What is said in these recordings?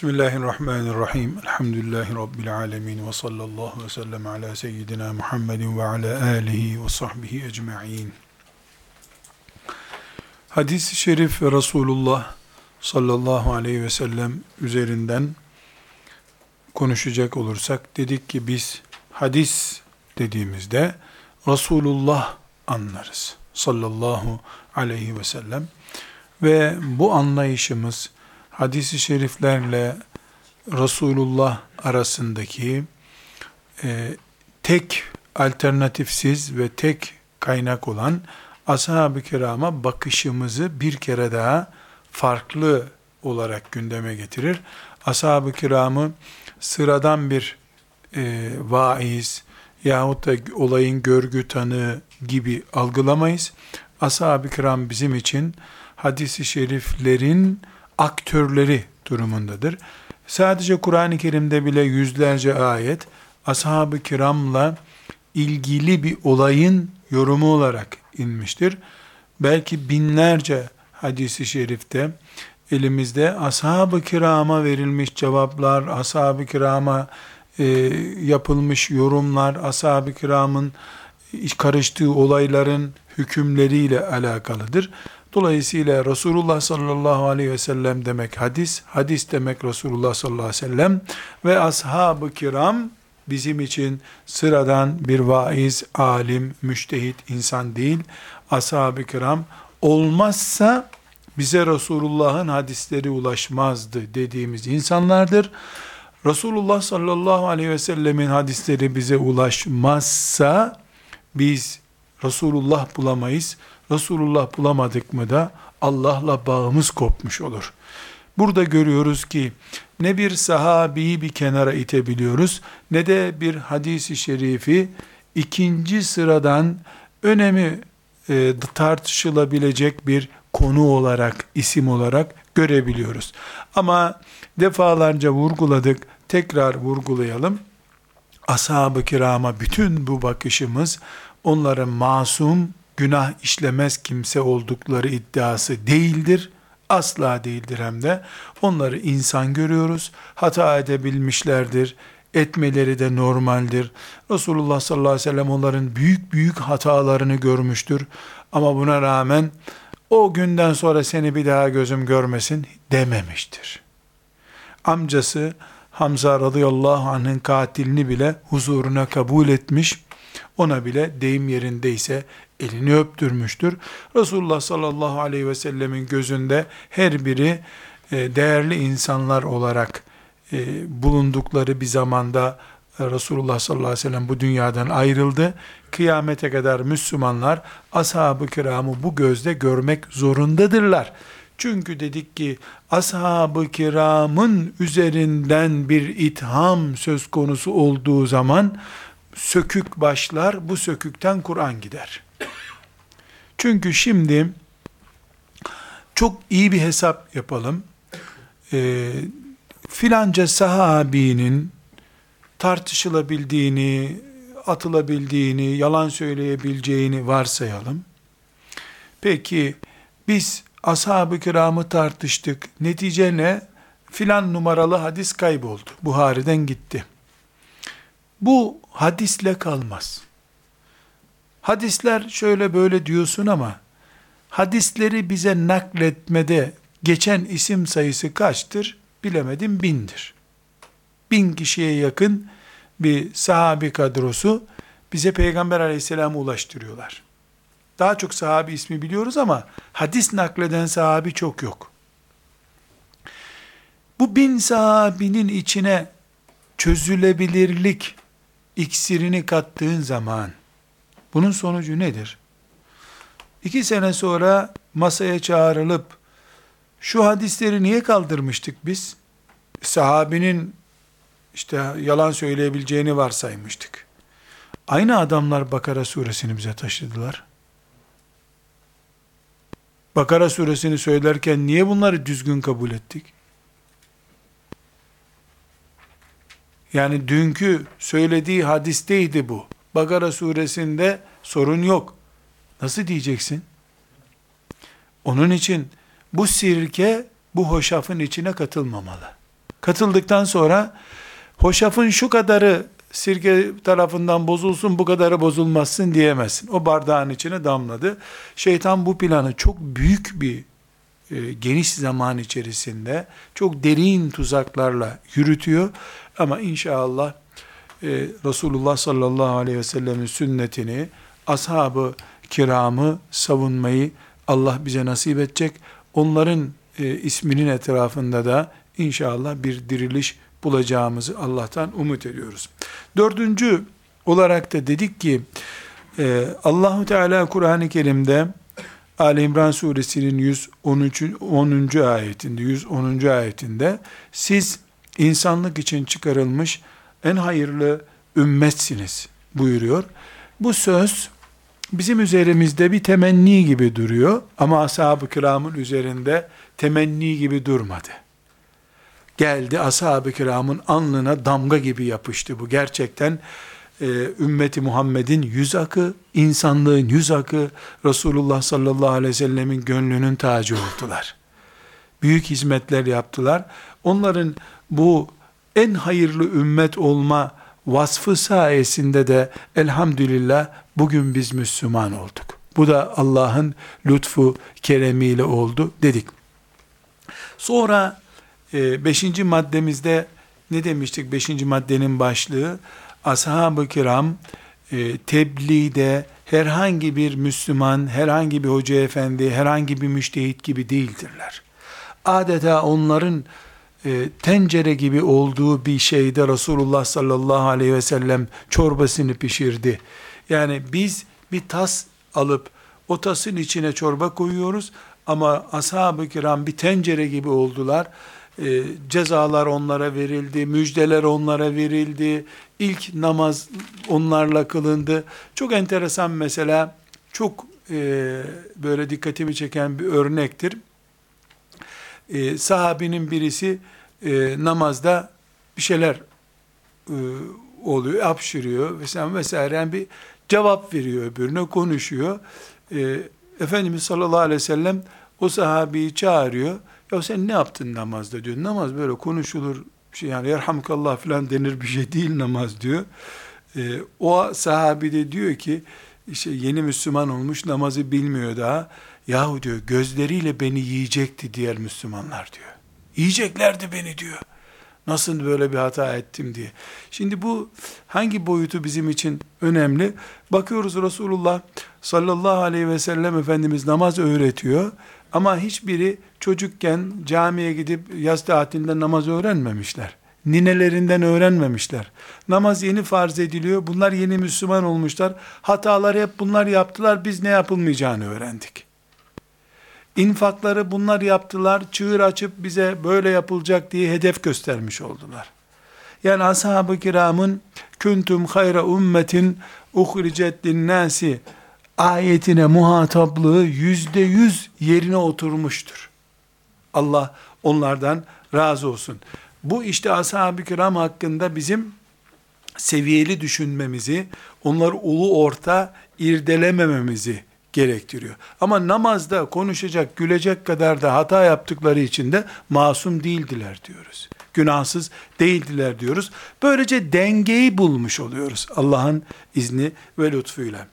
Bismillahirrahmanirrahim. Elhamdülillahi Rabbil alemin. Ve sallallahu ve sellem ala seyyidina Muhammedin ve ala alihi ve sahbihi ecma'in. Hadis-i şerif ve Resulullah sallallahu aleyhi ve sellem üzerinden konuşacak olursak dedik ki biz hadis dediğimizde Resulullah anlarız sallallahu aleyhi ve sellem ve bu anlayışımız hadisi şeriflerle Resulullah arasındaki e, tek alternatifsiz ve tek kaynak olan ashab-ı kirama bakışımızı bir kere daha farklı olarak gündeme getirir. Ashab-ı kiramı sıradan bir e, vaiz yahut da olayın görgü tanığı gibi algılamayız. Ashab-ı kiram bizim için hadisi şeriflerin aktörleri durumundadır. Sadece Kur'an-ı Kerim'de bile yüzlerce ayet ashab-ı kiramla ilgili bir olayın yorumu olarak inmiştir. Belki binlerce hadisi şerifte elimizde ashab-ı kirama verilmiş cevaplar, ashab-ı kirama e, yapılmış yorumlar, ashab-ı kiramın karıştığı olayların hükümleriyle alakalıdır. Dolayısıyla Resulullah sallallahu aleyhi ve sellem demek hadis, hadis demek Resulullah sallallahu aleyhi ve sellem ve ashab-ı kiram bizim için sıradan bir vaiz, alim, müştehit insan değil. Ashab-ı kiram olmazsa bize Resulullah'ın hadisleri ulaşmazdı dediğimiz insanlardır. Resulullah sallallahu aleyhi ve sellemin hadisleri bize ulaşmazsa biz Resulullah bulamayız. Resulullah bulamadık mı da Allah'la bağımız kopmuş olur. Burada görüyoruz ki ne bir sahabiyi bir kenara itebiliyoruz ne de bir hadisi şerifi ikinci sıradan önemi e, tartışılabilecek bir konu olarak, isim olarak görebiliyoruz. Ama defalarca vurguladık, tekrar vurgulayalım. Ashab-ı kirama bütün bu bakışımız onların masum, günah işlemez kimse oldukları iddiası değildir. Asla değildir hem de. Onları insan görüyoruz. Hata edebilmişlerdir. Etmeleri de normaldir. Resulullah sallallahu aleyhi ve sellem onların büyük büyük hatalarını görmüştür. Ama buna rağmen o günden sonra seni bir daha gözüm görmesin dememiştir. Amcası Hamza radıyallahu anh'ın katilini bile huzuruna kabul etmiş, ona bile deyim yerindeyse elini öptürmüştür. Resulullah sallallahu aleyhi ve sellemin gözünde her biri e, değerli insanlar olarak e, bulundukları bir zamanda Resulullah sallallahu aleyhi ve sellem bu dünyadan ayrıldı. Kıyamete kadar Müslümanlar ashab-ı kiramı bu gözle görmek zorundadırlar. Çünkü dedik ki ashab-ı kiramın üzerinden bir itham söz konusu olduğu zaman sökük başlar, bu sökükten Kur'an gider. Çünkü şimdi çok iyi bir hesap yapalım. E, filanca sahabinin tartışılabildiğini, atılabildiğini, yalan söyleyebileceğini varsayalım. Peki biz ashab-ı kiramı tartıştık. Netice ne? Filan numaralı hadis kayboldu. Buhari'den gitti. Bu hadisle kalmaz. Hadisler şöyle böyle diyorsun ama hadisleri bize nakletmede geçen isim sayısı kaçtır? Bilemedim bindir. Bin kişiye yakın bir sahabi kadrosu bize Peygamber aleyhisselamı ulaştırıyorlar. Daha çok sahabi ismi biliyoruz ama hadis nakleden sahabi çok yok. Bu bin sahabinin içine çözülebilirlik iksirini kattığın zaman bunun sonucu nedir? İki sene sonra masaya çağrılıp şu hadisleri niye kaldırmıştık biz? Sahabinin işte yalan söyleyebileceğini varsaymıştık. Aynı adamlar Bakara suresini bize taşıdılar. Bakara suresini söylerken niye bunları düzgün kabul ettik? Yani dünkü söylediği hadisteydi bu. Bakara suresinde sorun yok. Nasıl diyeceksin? Onun için bu sirke bu hoşafın içine katılmamalı. Katıldıktan sonra hoşafın şu kadarı sirke tarafından bozulsun bu kadarı bozulmazsın diyemezsin. O bardağın içine damladı. Şeytan bu planı çok büyük bir e, geniş zaman içerisinde çok derin tuzaklarla yürütüyor. Ama inşallah e, Resulullah sallallahu aleyhi ve sellemin sünnetini, ashabı kiramı savunmayı Allah bize nasip edecek. Onların e, isminin etrafında da inşallah bir diriliş bulacağımızı Allah'tan umut ediyoruz. Dördüncü olarak da dedik ki e, Allahu Teala Kur'an-ı Kerim'de Ali İmran suresinin 113. 10. ayetinde 110. ayetinde siz insanlık için çıkarılmış en hayırlı ümmetsiniz buyuruyor. Bu söz bizim üzerimizde bir temenni gibi duruyor ama ashab-ı kiramın üzerinde temenni gibi durmadı. Geldi ashab-ı kiramın alnına damga gibi yapıştı bu. Gerçekten e, ümmeti Muhammed'in yüz akı, insanlığın yüz akı, Resulullah sallallahu aleyhi ve sellemin gönlünün tacı oldular. Büyük hizmetler yaptılar. Onların bu en hayırlı ümmet olma vasfı sayesinde de elhamdülillah bugün biz Müslüman olduk. Bu da Allah'ın lütfu, keremiyle oldu dedik. Sonra e, beşinci maddemizde ne demiştik? Beşinci maddenin başlığı ashab-ı kiram e, tebliğde herhangi bir Müslüman, herhangi bir hoca efendi, herhangi bir müştehit gibi değildirler. Adeta onların e, tencere gibi olduğu bir şeyde Resulullah sallallahu aleyhi ve sellem çorbasını pişirdi. Yani biz bir tas alıp o tasın içine çorba koyuyoruz ama ashab-ı kiram bir tencere gibi oldular. E, cezalar onlara verildi, müjdeler onlara verildi, ilk namaz onlarla kılındı. Çok enteresan mesela, çok e, böyle dikkatimi çeken bir örnektir. E, sahabinin birisi e, namazda bir şeyler e, oluyor, hapşırıyor vesaire vesaire. Yani bir cevap veriyor öbürüne, konuşuyor. E, Efendimiz sallallahu aleyhi ve sellem o sahabeyi çağırıyor. Ya sen ne yaptın namazda diyor. Namaz böyle konuşulur, şey yani yerhamkallah falan denir bir şey değil namaz diyor. E, o sahabi de diyor ki, işte yeni Müslüman olmuş namazı bilmiyor daha. Yahu diyor gözleriyle beni yiyecekti diğer Müslümanlar diyor. Yiyeceklerdi beni diyor. Nasıl böyle bir hata ettim diye. Şimdi bu hangi boyutu bizim için önemli? Bakıyoruz Resulullah sallallahu aleyhi ve sellem Efendimiz namaz öğretiyor. Ama hiçbiri çocukken camiye gidip yaz tatilinde namaz öğrenmemişler. Ninelerinden öğrenmemişler. Namaz yeni farz ediliyor. Bunlar yeni Müslüman olmuşlar. Hataları hep bunlar yaptılar. Biz ne yapılmayacağını öğrendik. İnfakları bunlar yaptılar. Çığır açıp bize böyle yapılacak diye hedef göstermiş oldular. Yani ashab-ı kiramın küntüm hayra ummetin uhricet linnâsi ayetine muhataplığı yüzde yüz yerine oturmuştur. Allah onlardan razı olsun. Bu işte ashab-ı kiram hakkında bizim seviyeli düşünmemizi, onları ulu orta irdelemememizi gerektiriyor. Ama namazda konuşacak, gülecek kadar da hata yaptıkları için de masum değildiler diyoruz. Günahsız değildiler diyoruz. Böylece dengeyi bulmuş oluyoruz Allah'ın izni ve lütfuyla.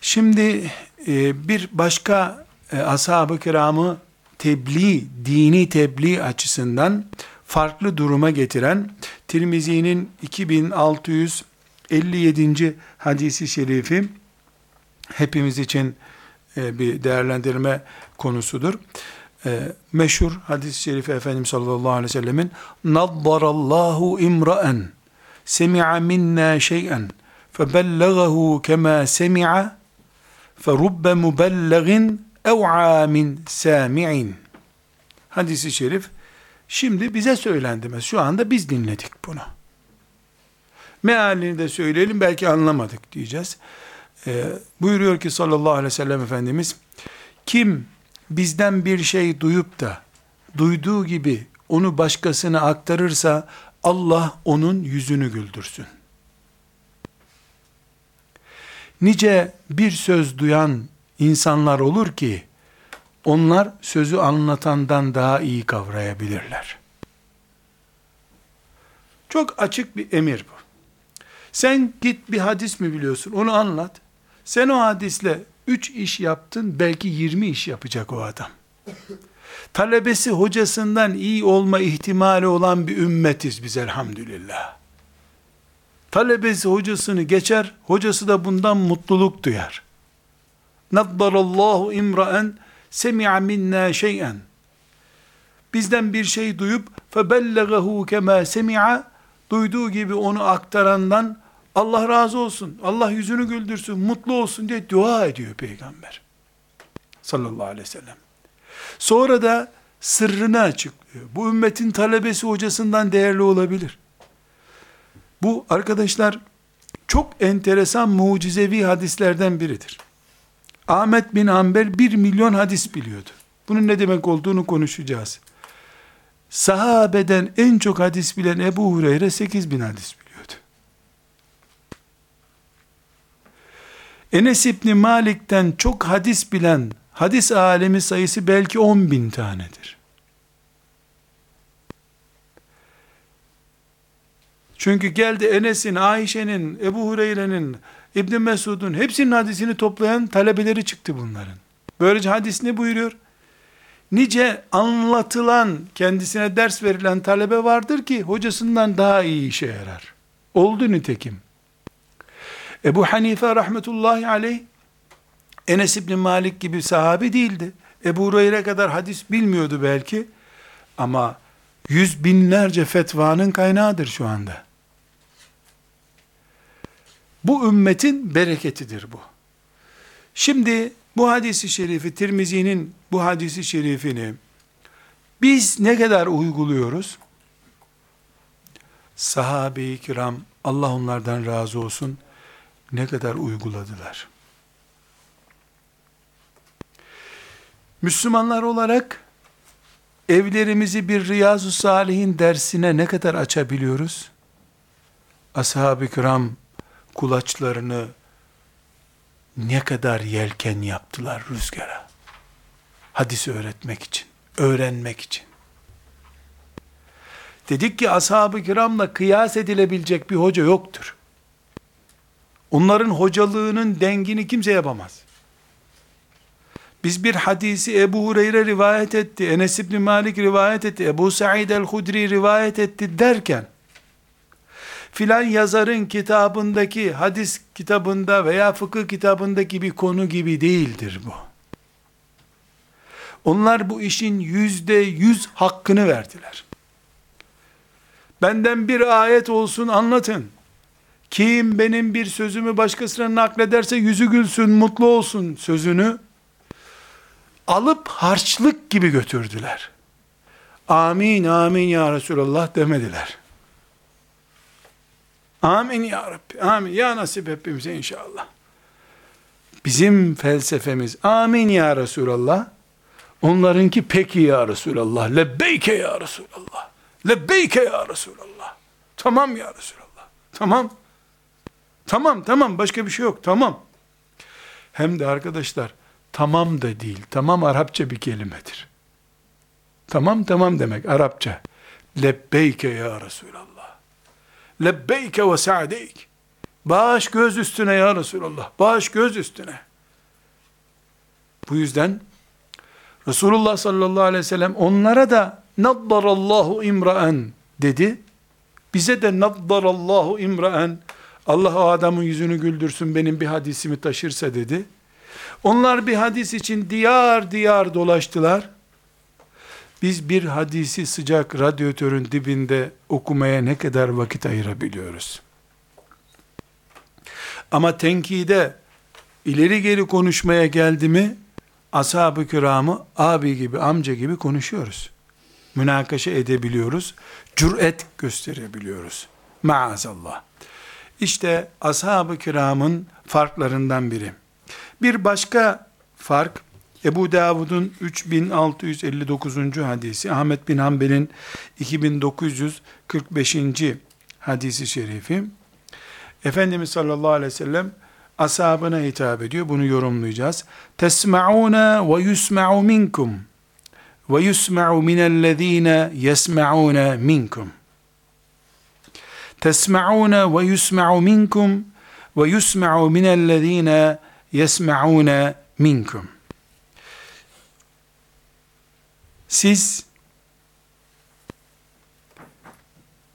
Şimdi e, bir başka e, ashab-ı kiramı tebliğ, dini tebliğ açısından farklı duruma getiren Tirmizi'nin 2657. hadisi şerifi hepimiz için e, bir değerlendirme konusudur. E, meşhur hadis-i şerifi Efendimiz sallallahu aleyhi ve sellemin Naddarallahu imra'en semi'a minna şey'en febellegehu kema semi'a ferubbe mubellegin ev'a min sami'in hadisi şerif şimdi bize söylendi. Şu anda biz dinledik bunu. Mealini de söyleyelim belki anlamadık diyeceğiz. Ee, buyuruyor ki sallallahu aleyhi ve sellem Efendimiz, kim bizden bir şey duyup da, duyduğu gibi onu başkasına aktarırsa, Allah onun yüzünü güldürsün. Nice bir söz duyan insanlar olur ki, onlar sözü anlatandan daha iyi kavrayabilirler. Çok açık bir emir bu. Sen git bir hadis mi biliyorsun onu anlat. Sen o hadisle üç iş yaptın belki yirmi iş yapacak o adam. Talebesi hocasından iyi olma ihtimali olan bir ümmetiz biz elhamdülillah. Talebesi hocasını geçer, hocası da bundan mutluluk duyar. Naddarallahu imraen semi'a minna şey'en. Bizden bir şey duyup febellegahu kema semi'a duyduğu gibi onu aktarandan Allah razı olsun, Allah yüzünü güldürsün, mutlu olsun diye dua ediyor peygamber. Sallallahu aleyhi ve sellem. Sonra da sırrını açıklıyor. Bu ümmetin talebesi hocasından değerli olabilir. Bu arkadaşlar çok enteresan mucizevi hadislerden biridir. Ahmet bin Hanbel bir milyon hadis biliyordu. Bunun ne demek olduğunu konuşacağız. Sahabeden en çok hadis bilen Ebu Hureyre 8 bin hadis biliyordu. Enes İbni Malik'ten çok hadis bilen hadis alemi sayısı belki 10 bin tanedir. Çünkü geldi Enes'in, Ayşe'nin, Ebu Hureyre'nin, İbn Mesud'un hepsinin hadisini toplayan talebeleri çıktı bunların. Böylece hadis ne buyuruyor? Nice anlatılan, kendisine ders verilen talebe vardır ki hocasından daha iyi işe yarar. Oldu nitekim. Ebu Hanife rahmetullahi aleyh Enes İbni Malik gibi sahabi değildi. Ebu Hureyre kadar hadis bilmiyordu belki. Ama yüz binlerce fetvanın kaynağıdır şu anda. Bu ümmetin bereketidir bu. Şimdi bu hadisi şerifi, Tirmizi'nin bu hadisi şerifini biz ne kadar uyguluyoruz? Sahabe-i kiram, Allah onlardan razı olsun, ne kadar uyguladılar. Müslümanlar olarak evlerimizi bir Riyazu Salihin dersine ne kadar açabiliyoruz? Ashab-ı kiram kulaçlarını ne kadar yelken yaptılar rüzgara. Hadisi öğretmek için, öğrenmek için. Dedik ki ashab-ı kiramla kıyas edilebilecek bir hoca yoktur. Onların hocalığının dengini kimse yapamaz. Biz bir hadisi Ebu Hureyre rivayet etti, Enes İbni Malik rivayet etti, Ebu Sa'id el-Hudri rivayet etti derken, filan yazarın kitabındaki hadis kitabında veya fıkıh kitabındaki bir konu gibi değildir bu. Onlar bu işin yüzde yüz hakkını verdiler. Benden bir ayet olsun anlatın. Kim benim bir sözümü başkasına naklederse yüzü gülsün, mutlu olsun sözünü alıp harçlık gibi götürdüler. Amin, amin ya Resulallah demediler. Amin ya Rabbi, amin. Ya nasip hepimize inşallah. Bizim felsefemiz, amin ya Resulallah. Onlarınki peki ya Resulallah. Lebbeyke ya Resulallah. Lebbeyke ya Resulallah. Tamam ya Resulallah. Tamam. Tamam, tamam. Başka bir şey yok. Tamam. Hem de arkadaşlar, tamam da değil. Tamam Arapça bir kelimedir. Tamam tamam demek Arapça. Lebbeyke ya Resulallah. Lebbeyke ve sa'deyk. Baş göz üstüne ya Resulallah. Baş göz üstüne. Bu yüzden Resulullah sallallahu aleyhi ve sellem onlara da naddarallahu imraen dedi. Bize de naddarallahu imraen Allah o adamın yüzünü güldürsün benim bir hadisimi taşırsa dedi. Onlar bir hadis için diyar diyar dolaştılar. Biz bir hadisi sıcak radyatörün dibinde okumaya ne kadar vakit ayırabiliyoruz? Ama tenkide ileri geri konuşmaya geldi mi ashab-ı kiramı abi gibi amca gibi konuşuyoruz. Münakaşa edebiliyoruz. Cüret gösterebiliyoruz. Maazallah. İşte ashab-ı kiramın farklarından biri. Bir başka fark Ebu Davud'un 3659. hadisi, Ahmet bin Hanbel'in 2945. hadisi şerifi. Efendimiz sallallahu aleyhi ve sellem ashabına hitap ediyor. Bunu yorumlayacağız. Tesma'una ve yusma'u minkum ve yusma'u minellezine yesma'una minkum. Tesma'un ve yusma'u minkum ve yusma'u minellezine yesma'un minkum. Siz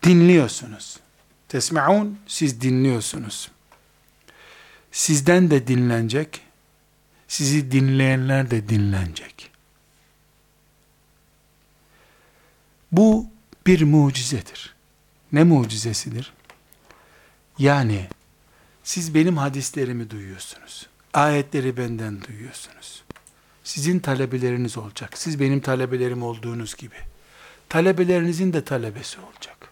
dinliyorsunuz. Tesma'un siz dinliyorsunuz. Sizden de dinlenecek. Sizi dinleyenler de dinlenecek. Bu bir mucizedir. Ne mucizesidir? Yani siz benim hadislerimi duyuyorsunuz. Ayetleri benden duyuyorsunuz. Sizin talebeleriniz olacak. Siz benim talebelerim olduğunuz gibi. Talebelerinizin de talebesi olacak.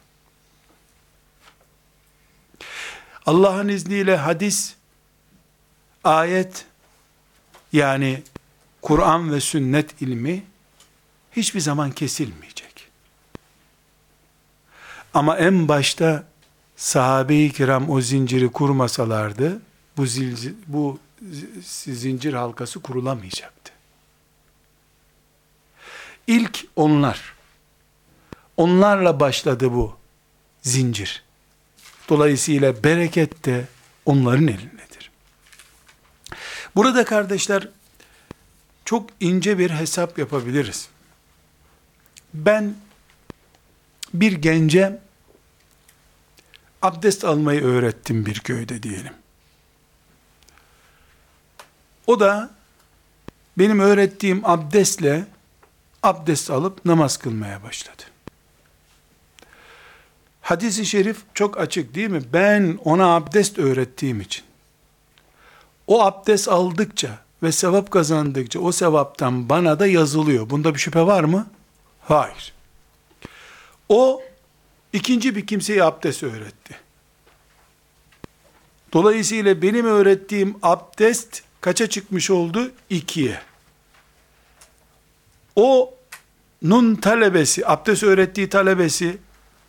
Allah'ın izniyle hadis, ayet, yani Kur'an ve sünnet ilmi hiçbir zaman kesilmeyecek. Ama en başta sahabe-i kiram o zinciri kurmasalardı, bu, zil, bu zincir halkası kurulamayacaktı. İlk onlar, onlarla başladı bu zincir. Dolayısıyla bereket de onların elindedir. Burada kardeşler çok ince bir hesap yapabiliriz. Ben bir gence abdest almayı öğrettim bir köyde diyelim. O da benim öğrettiğim abdestle abdest alıp namaz kılmaya başladı. Hadis-i şerif çok açık değil mi? Ben ona abdest öğrettiğim için. O abdest aldıkça ve sevap kazandıkça o sevaptan bana da yazılıyor. Bunda bir şüphe var mı? Hayır. O ikinci bir kimseye abdest öğretti. Dolayısıyla benim öğrettiğim abdest kaça çıkmış oldu? İkiye. O nun talebesi, abdest öğrettiği talebesi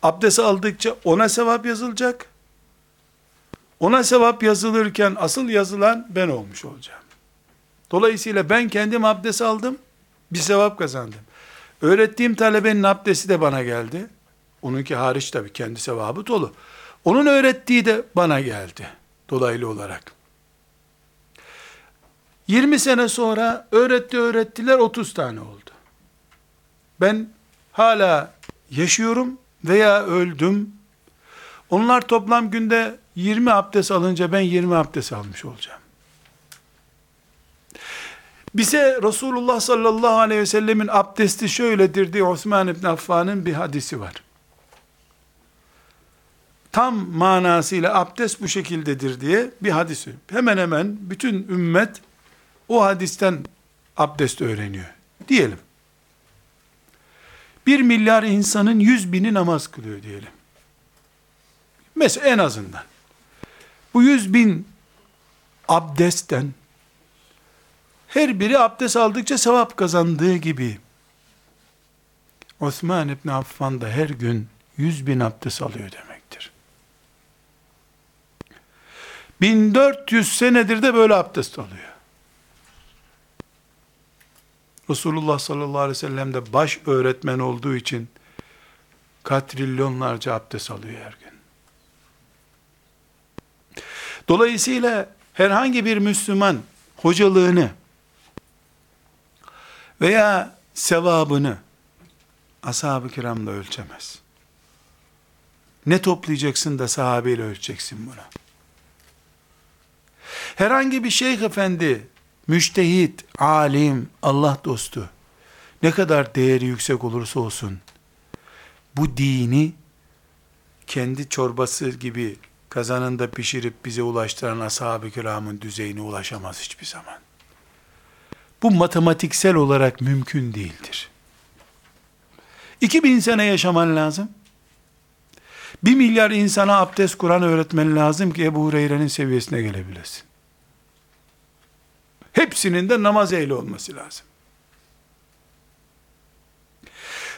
abdest aldıkça ona sevap yazılacak. Ona sevap yazılırken asıl yazılan ben olmuş olacağım. Dolayısıyla ben kendim abdest aldım, bir sevap kazandım. Öğrettiğim talebenin abdesti de bana geldi. Onunki hariç tabii kendi sevabı dolu. Onun öğrettiği de bana geldi dolaylı olarak. 20 sene sonra öğretti öğrettiler 30 tane oldu. Ben hala yaşıyorum veya öldüm. Onlar toplam günde 20 abdest alınca ben 20 abdest almış olacağım. Bize Resulullah sallallahu aleyhi ve sellemin abdesti şöyledir diye Osman İbn Affan'ın bir hadisi var. Tam manasıyla abdest bu şekildedir diye bir hadisi. Hemen hemen bütün ümmet o hadisten abdest öğreniyor. Diyelim. Bir milyar insanın yüz bini namaz kılıyor diyelim. Mesela en azından. Bu yüz bin abdestten her biri abdest aldıkça sevap kazandığı gibi Osman İbni Affan da her gün yüz bin abdest alıyor demektir. 1400 senedir de böyle abdest alıyor. Resulullah sallallahu aleyhi ve sellem de baş öğretmen olduğu için katrilyonlarca abdest alıyor her gün. Dolayısıyla herhangi bir Müslüman hocalığını veya sevabını ashab-ı kiramla ölçemez. Ne toplayacaksın da sahabeyle ölçeceksin buna. Herhangi bir şeyh efendi, müştehit, alim, Allah dostu, ne kadar değeri yüksek olursa olsun, bu dini kendi çorbası gibi kazanında pişirip bize ulaştıran ashab-ı kiramın düzeyine ulaşamaz hiçbir zaman. Bu matematiksel olarak mümkün değildir. 2000 sene yaşaman lazım. Bir milyar insana abdest Kur'an öğretmen lazım ki Ebu Hureyre'nin seviyesine gelebilesin. Hepsinin de namaz ehli olması lazım.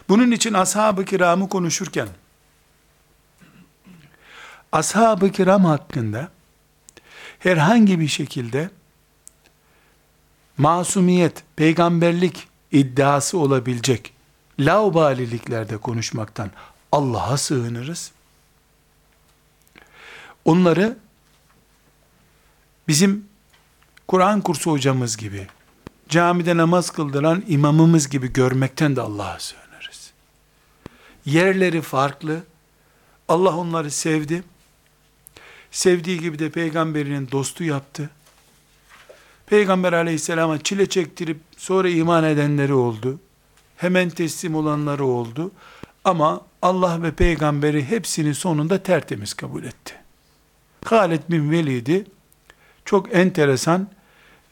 Bunun için ashab-ı kiramı konuşurken, ashab-ı kiram hakkında herhangi bir şekilde masumiyet, peygamberlik iddiası olabilecek laubaliliklerde konuşmaktan Allah'a sığınırız. onları bizim Kur'an kursu hocamız gibi, camide namaz kıldıran imamımız gibi görmekten de Allah'a sığınırız. Yerleri farklı. Allah onları sevdi. Sevdiği gibi de peygamberinin dostu yaptı. Peygamber aleyhisselama çile çektirip sonra iman edenleri oldu. Hemen teslim olanları oldu. Ama Allah ve peygamberi hepsini sonunda tertemiz kabul etti. Halid bin Velid'i çok enteresan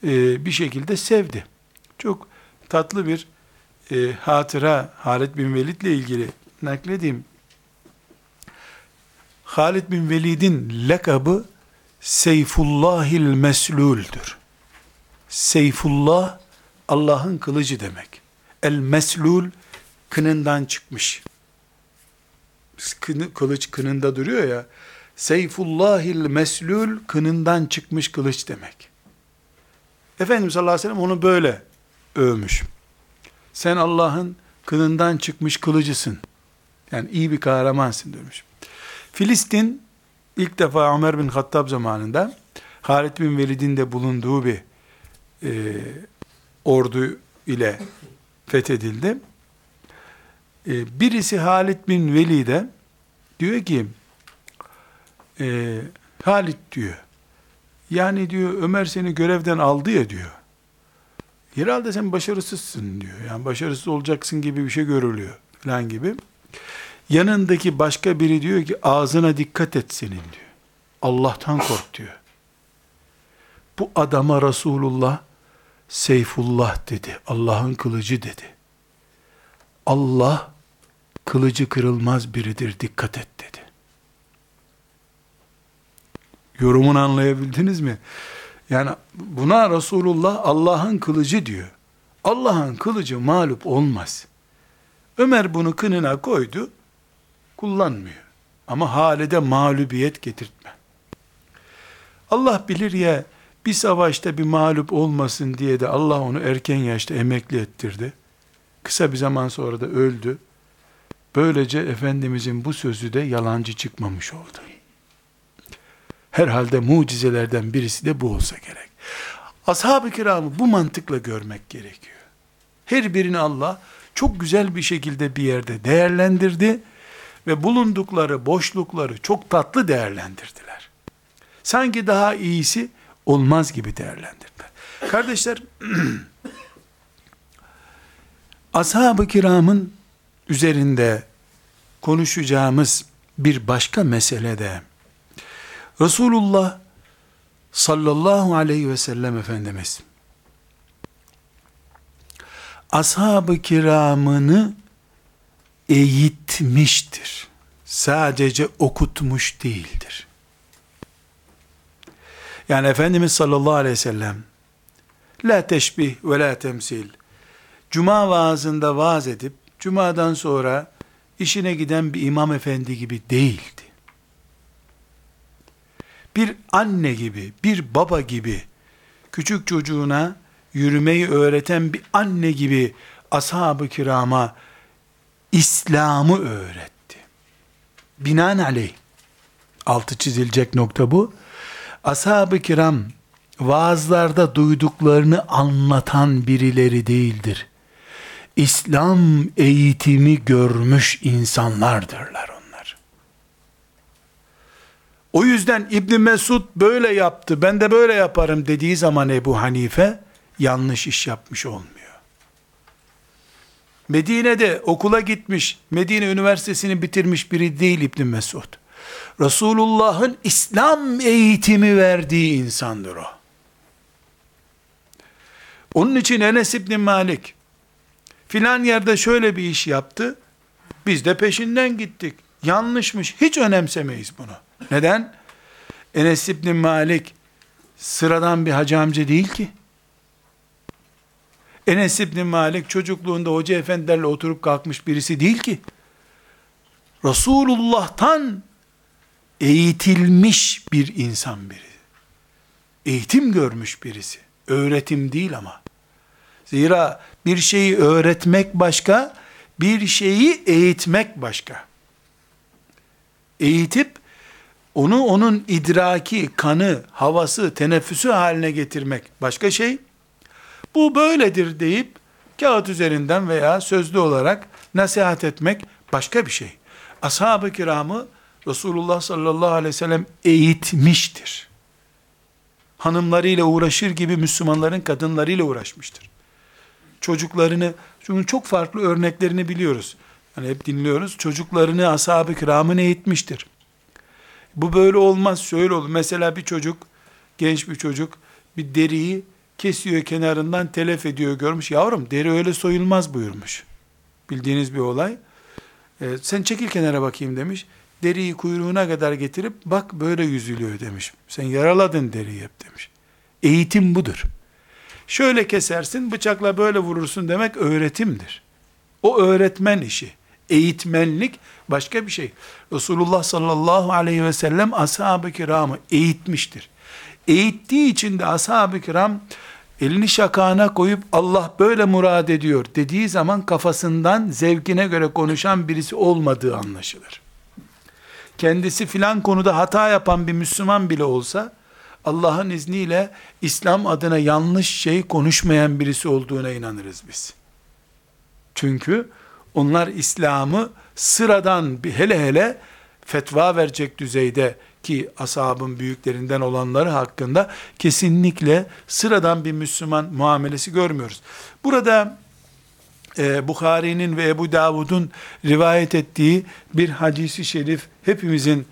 e, bir şekilde sevdi. Çok tatlı bir e, hatıra Halid bin Velid ile ilgili nakledeyim. Halid bin Velid'in lakabı Seyfullahil Meslul'dür. Seyfullah Allah'ın kılıcı demek. El meslul kınından çıkmış. Kılıç kınında duruyor ya. Seyfullahil meslul kınından çıkmış kılıç demek. Efendimiz sallallahu aleyhi ve sellem onu böyle övmüş. Sen Allah'ın kınından çıkmış kılıcısın. Yani iyi bir kahramansın demiş. Filistin ilk defa Ömer bin Hattab zamanında Halid bin Velid'in de bulunduğu bir e, ordu ile fethedildi. E, birisi Halid bin Velid'e diyor ki e, Halid diyor yani diyor Ömer seni görevden aldı ya diyor. Herhalde sen başarısızsın diyor. Yani başarısız olacaksın gibi bir şey görülüyor falan gibi. Yanındaki başka biri diyor ki ağzına dikkat et senin diyor. Allah'tan kork diyor. Bu adama Resulullah Seyfullah dedi. Allah'ın kılıcı dedi. Allah kılıcı kırılmaz biridir dikkat et dedi. Yorumunu anlayabildiniz mi? Yani buna Resulullah Allah'ın kılıcı diyor. Allah'ın kılıcı mağlup olmaz. Ömer bunu kınına koydu, kullanmıyor. Ama halede mağlubiyet getirtme. Allah bilir ya, bir savaşta bir mağlup olmasın diye de Allah onu erken yaşta emekli ettirdi. Kısa bir zaman sonra da öldü. Böylece Efendimizin bu sözü de yalancı çıkmamış oldu. Herhalde mucizelerden birisi de bu olsa gerek. Ashab-ı kiramı bu mantıkla görmek gerekiyor. Her birini Allah çok güzel bir şekilde bir yerde değerlendirdi ve bulundukları boşlukları çok tatlı değerlendirdiler. Sanki daha iyisi olmaz gibi değerlendirdiler. Kardeşler, ashab-ı kiramın üzerinde konuşacağımız bir başka mesele de Resulullah sallallahu aleyhi ve sellem Efendimiz ashab-ı kiramını eğitmiştir. Sadece okutmuş değildir. Yani Efendimiz sallallahu aleyhi ve sellem la teşbih ve la temsil Cuma vaazında vaaz edip Cuma'dan sonra işine giden bir imam efendi gibi değildi bir anne gibi, bir baba gibi, küçük çocuğuna yürümeyi öğreten bir anne gibi ashab-ı kirama İslam'ı öğretti. Binaenaleyh, altı çizilecek nokta bu. Ashab-ı kiram, vaazlarda duyduklarını anlatan birileri değildir. İslam eğitimi görmüş insanlardırlar o yüzden İbn Mesud böyle yaptı, ben de böyle yaparım dediği zaman Ebu Hanife yanlış iş yapmış olmuyor. Medine'de okula gitmiş, Medine Üniversitesi'ni bitirmiş biri değil İbn Mesud. Resulullah'ın İslam eğitimi verdiği insandır o. Onun için Enes İbni Malik filan yerde şöyle bir iş yaptı. Biz de peşinden gittik. Yanlışmış. Hiç önemsemeyiz bunu. Neden? Enes İbni Malik sıradan bir hacı amca değil ki. Enes İbni Malik çocukluğunda hoca efendilerle oturup kalkmış birisi değil ki. Resulullah'tan eğitilmiş bir insan biri. Eğitim görmüş birisi. Öğretim değil ama. Zira bir şeyi öğretmek başka, bir şeyi eğitmek başka. Eğitip onu onun idraki, kanı, havası, teneffüsü haline getirmek başka şey. Bu böyledir deyip kağıt üzerinden veya sözlü olarak nasihat etmek başka bir şey. Ashab-ı kiramı Resulullah sallallahu aleyhi ve sellem eğitmiştir. Hanımlarıyla uğraşır gibi Müslümanların kadınlarıyla uğraşmıştır. Çocuklarını, çünkü çok farklı örneklerini biliyoruz. Hani hep dinliyoruz. Çocuklarını ashab-ı kiramın eğitmiştir. Bu böyle olmaz, şöyle olur. Mesela bir çocuk, genç bir çocuk bir deriyi kesiyor kenarından telef ediyor görmüş. Yavrum deri öyle soyulmaz buyurmuş. Bildiğiniz bir olay. Ee, sen çekil kenara bakayım demiş. Deriyi kuyruğuna kadar getirip bak böyle yüzülüyor demiş. Sen yaraladın deriyi hep demiş. Eğitim budur. Şöyle kesersin bıçakla böyle vurursun demek öğretimdir. O öğretmen işi. Eğitmenlik başka bir şey. Resulullah sallallahu aleyhi ve sellem ashab-ı kiramı eğitmiştir. Eğittiği için de ashab-ı kiram elini şakağına koyup Allah böyle murad ediyor dediği zaman kafasından zevkine göre konuşan birisi olmadığı anlaşılır. Kendisi filan konuda hata yapan bir Müslüman bile olsa Allah'ın izniyle İslam adına yanlış şey konuşmayan birisi olduğuna inanırız biz. Çünkü onlar İslam'ı sıradan bir hele hele fetva verecek düzeyde ki ashabın büyüklerinden olanları hakkında kesinlikle sıradan bir Müslüman muamelesi görmüyoruz. Burada e, Bukhari'nin ve Ebu Davud'un rivayet ettiği bir hadisi şerif hepimizin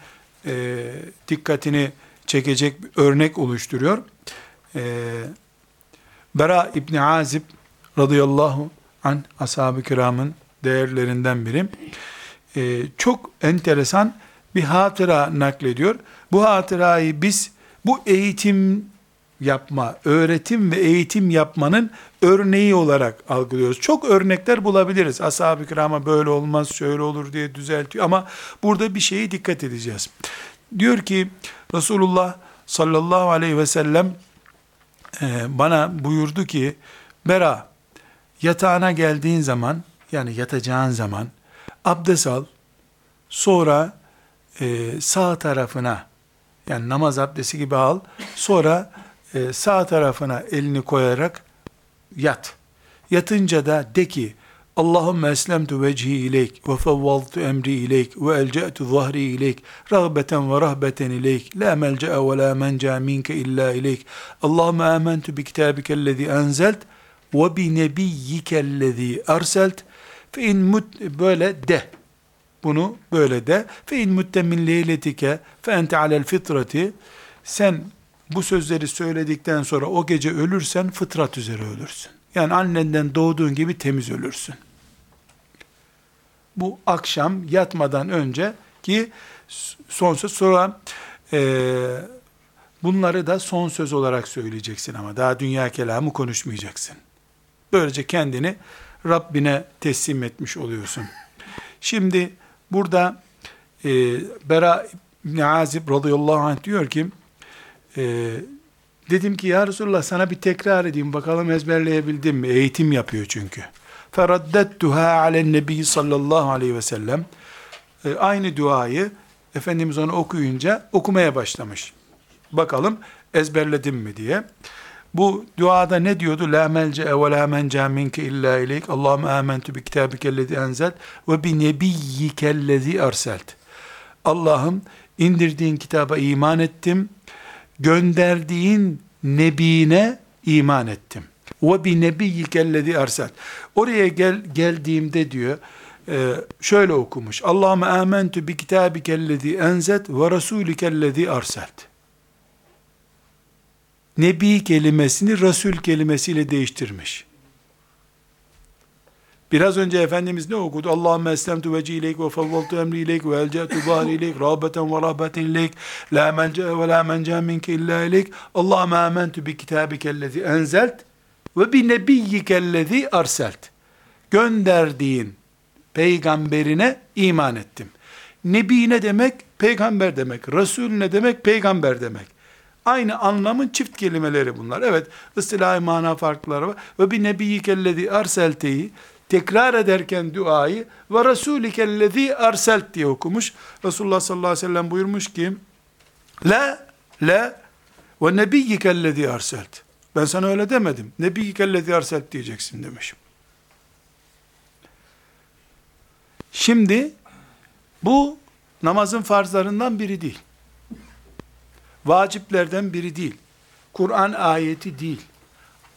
e, dikkatini çekecek bir örnek oluşturuyor. E, Bera İbni Azib radıyallahu an ashab-ı kiramın değerlerinden biri. E, çok enteresan bir hatıra naklediyor. Bu hatırayı biz bu eğitim yapma, öğretim ve eğitim yapmanın örneği olarak algılıyoruz. Çok örnekler bulabiliriz. Ashab-ı kirama böyle olmaz, şöyle olur diye düzeltiyor ama burada bir şeyi dikkat edeceğiz. Diyor ki Resulullah sallallahu aleyhi ve sellem e, bana buyurdu ki Bera yatağına geldiğin zaman yani yatacağın zaman abdest al sonra e, sağ tarafına yani namaz abdesti gibi al sonra e, sağ tarafına elini koyarak yat. Yatınca da de ki Allahümme eslemtu vecihi ileyk ve fevvaltu emri ileyk ve elce'tu zahri ileyk ragbeten ve rahbeten ileyk la melce'e ve la menca minke illa ileyk Allahümme amentu bi kitabikellezi enzelt ve bi nebiyyikellezi erselt fe in mut böyle de bunu böyle de fe in mutte min leyletike fe ente alel fitrati sen bu sözleri söyledikten sonra o gece ölürsen fıtrat üzere ölürsün. Yani annenden doğduğun gibi temiz ölürsün. Bu akşam yatmadan önce ki son söz sonra e, bunları da son söz olarak söyleyeceksin ama daha dünya kelamı konuşmayacaksın. Böylece kendini Rabbine teslim etmiş oluyorsun. Şimdi burada e, Bera İbni Azib radıyallahu anh diyor ki ee, dedim ki ya Resulullah sana bir tekrar edeyim bakalım ezberleyebildim mi? Eğitim yapıyor çünkü. Feraddettuha alen nebi sallallahu aleyhi ve sellem. Ee, aynı duayı Efendimiz onu okuyunca okumaya başlamış. Bakalım ezberledim mi diye. Bu duada ne diyordu? La melce ve la menca minke illa ileyk. Allahümme amentu bi kitabikellezi enzelt ve bi nebiyyikellezi arselt. Allah'ım indirdiğin kitaba iman ettim gönderdiğin nebine iman ettim. Ve bi nebiyyikellezi ersel. Oraya gel, geldiğimde diyor, e, şöyle okumuş. Allahümme amentu bi kitabikellezi enzet ve rasulikellezi erselt. Nebi kelimesini Resul kelimesiyle değiştirmiş. Biraz önce Efendimiz ne okudu? Allahümme eslemtu veci ileyk ve favvaltu emri ileyk ve elcetu zahri ileyk rahbeten ve rahbeten ileyk la mence ve la mence minke illa ileyk Allahümme amentu bi kitabikellezi enzelt ve bi nebiyyikellezi arselt gönderdiğin peygamberine iman ettim. Nebi ne demek? Peygamber demek. Resul ne demek? Peygamber demek. Aynı anlamın çift kelimeleri bunlar. Evet, ıstilahi mana farkları var. Ve bi nebiyyikellezi arselteyi tekrar ederken duayı ve Resulikellezi arselt diye okumuş. Resulullah sallallahu aleyhi ve sellem buyurmuş ki La, la ve nebiyyikellezi arselt. Ben sana öyle demedim. Nebiyyikellezi arselt diyeceksin demişim. Şimdi bu namazın farzlarından biri değil. Vaciplerden biri değil. Kur'an ayeti değil.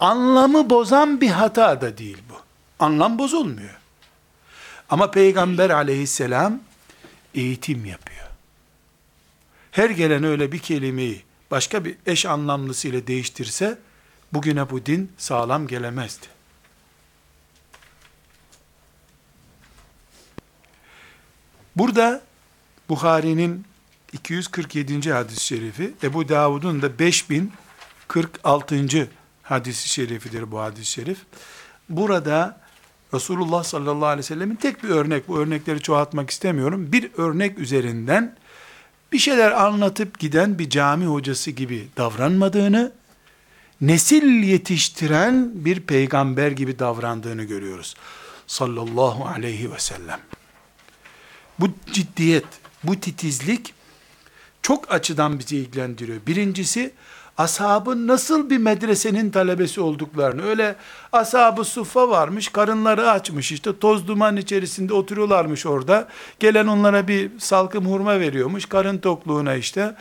Anlamı bozan bir hata da değil bu. Anlam bozulmuyor. Ama Peygamber aleyhisselam eğitim yapıyor. Her gelen öyle bir kelimeyi başka bir eş anlamlısıyla değiştirse bugüne bu din sağlam gelemezdi. Burada Bukhari'nin 247. hadis-i şerifi, Ebu Davud'un da 5046. hadis-i şerifidir bu hadis-i şerif. Burada Resulullah sallallahu aleyhi ve sellemin tek bir örnek, bu örnekleri çoğaltmak istemiyorum. Bir örnek üzerinden bir şeyler anlatıp giden bir cami hocası gibi davranmadığını, nesil yetiştiren bir peygamber gibi davrandığını görüyoruz. Sallallahu aleyhi ve sellem. Bu ciddiyet, bu titizlik çok açıdan bizi ilgilendiriyor. Birincisi, ashabın nasıl bir medresenin talebesi olduklarını, öyle ashab-ı suffa varmış, karınları açmış işte, toz duman içerisinde oturuyorlarmış orada, gelen onlara bir salkım hurma veriyormuş, karın tokluğuna işte,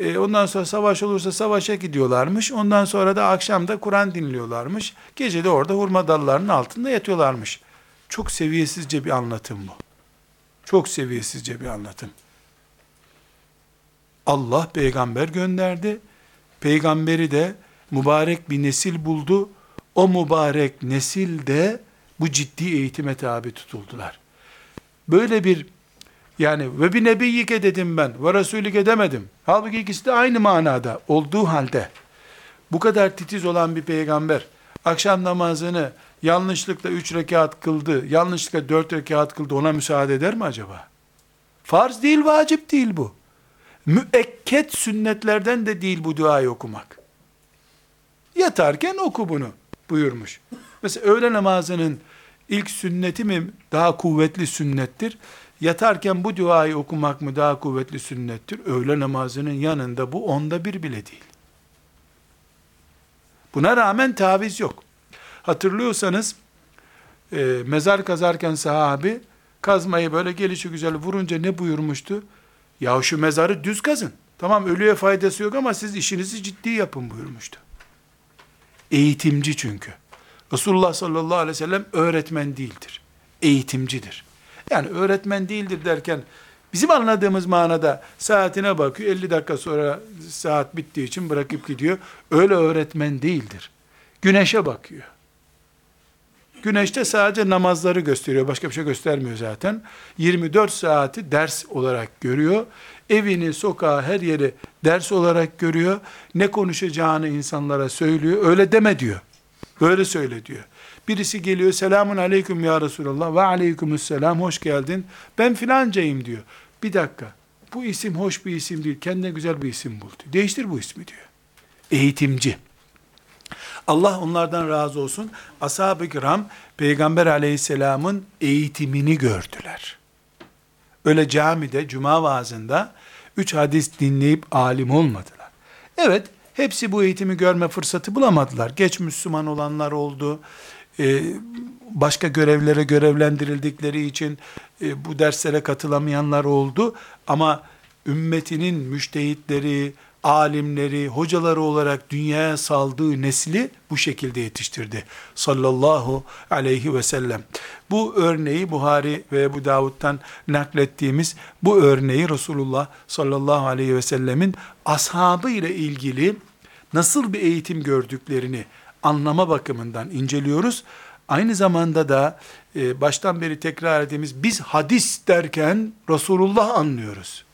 e, ondan sonra savaş olursa savaşa gidiyorlarmış, ondan sonra da akşamda Kur'an dinliyorlarmış, gece de orada hurma dallarının altında yatıyorlarmış. Çok seviyesizce bir anlatım bu. Çok seviyesizce bir anlatım. Allah peygamber gönderdi. Peygamberi de mübarek bir nesil buldu. O mübarek nesil de bu ciddi eğitime tabi tutuldular. Böyle bir yani ve bir nebiyyike dedim ben ve resulike demedim. Halbuki ikisi de aynı manada olduğu halde bu kadar titiz olan bir peygamber akşam namazını yanlışlıkla üç rekat kıldı, yanlışlıkla dört rekat kıldı ona müsaade eder mi acaba? Farz değil, vacip değil bu. Müekket sünnetlerden de değil bu duayı okumak. Yatarken oku bunu buyurmuş. Mesela öğle namazının ilk sünneti mi daha kuvvetli sünnettir? Yatarken bu duayı okumak mı daha kuvvetli sünnettir? Öğle namazının yanında bu onda bir bile değil. Buna rağmen taviz yok. Hatırlıyorsanız e, mezar kazarken sahabi kazmayı böyle gelişi güzel vurunca ne buyurmuştu? Ya şu mezarı düz kazın. Tamam ölüye faydası yok ama siz işinizi ciddi yapın buyurmuştu. Eğitimci çünkü. Resulullah sallallahu aleyhi ve sellem öğretmen değildir. Eğitimcidir. Yani öğretmen değildir derken bizim anladığımız manada saatine bakıyor 50 dakika sonra saat bittiği için bırakıp gidiyor. Öyle öğretmen değildir. Güneşe bakıyor. Güneşte sadece namazları gösteriyor. Başka bir şey göstermiyor zaten. 24 saati ders olarak görüyor. Evini, sokağı, her yeri ders olarak görüyor. Ne konuşacağını insanlara söylüyor. Öyle deme diyor. Böyle söyle diyor. Birisi geliyor, selamun aleyküm ya Resulallah ve aleykümüsselam, hoş geldin. Ben filancayım diyor. Bir dakika, bu isim hoş bir isim değil, kendine güzel bir isim bul diyor. Değiştir bu ismi diyor. Eğitimci. Allah onlardan razı olsun. Ashab-ı kiram Peygamber aleyhisselamın eğitimini gördüler. Öyle camide, cuma vaazında üç hadis dinleyip alim olmadılar. Evet, hepsi bu eğitimi görme fırsatı bulamadılar. Geç Müslüman olanlar oldu. Ee, başka görevlere görevlendirildikleri için e, bu derslere katılamayanlar oldu. Ama ümmetinin müştehitleri, alimleri, hocaları olarak dünyaya saldığı nesli bu şekilde yetiştirdi. Sallallahu aleyhi ve sellem. Bu örneği Buhari ve Ebu Davud'dan naklettiğimiz bu örneği Resulullah sallallahu aleyhi ve sellemin ashabı ile ilgili nasıl bir eğitim gördüklerini anlama bakımından inceliyoruz. Aynı zamanda da e, baştan beri tekrar ettiğimiz biz hadis derken Resulullah anlıyoruz.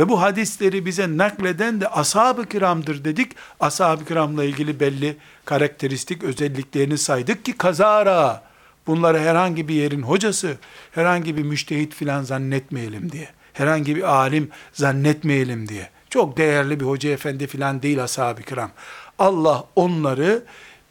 Ve bu hadisleri bize nakleden de ashab-ı kiramdır dedik. Ashab-ı kiramla ilgili belli karakteristik özelliklerini saydık ki kazara bunları herhangi bir yerin hocası, herhangi bir müştehit filan zannetmeyelim diye. Herhangi bir alim zannetmeyelim diye. Çok değerli bir hoca efendi filan değil ashab-ı kiram. Allah onları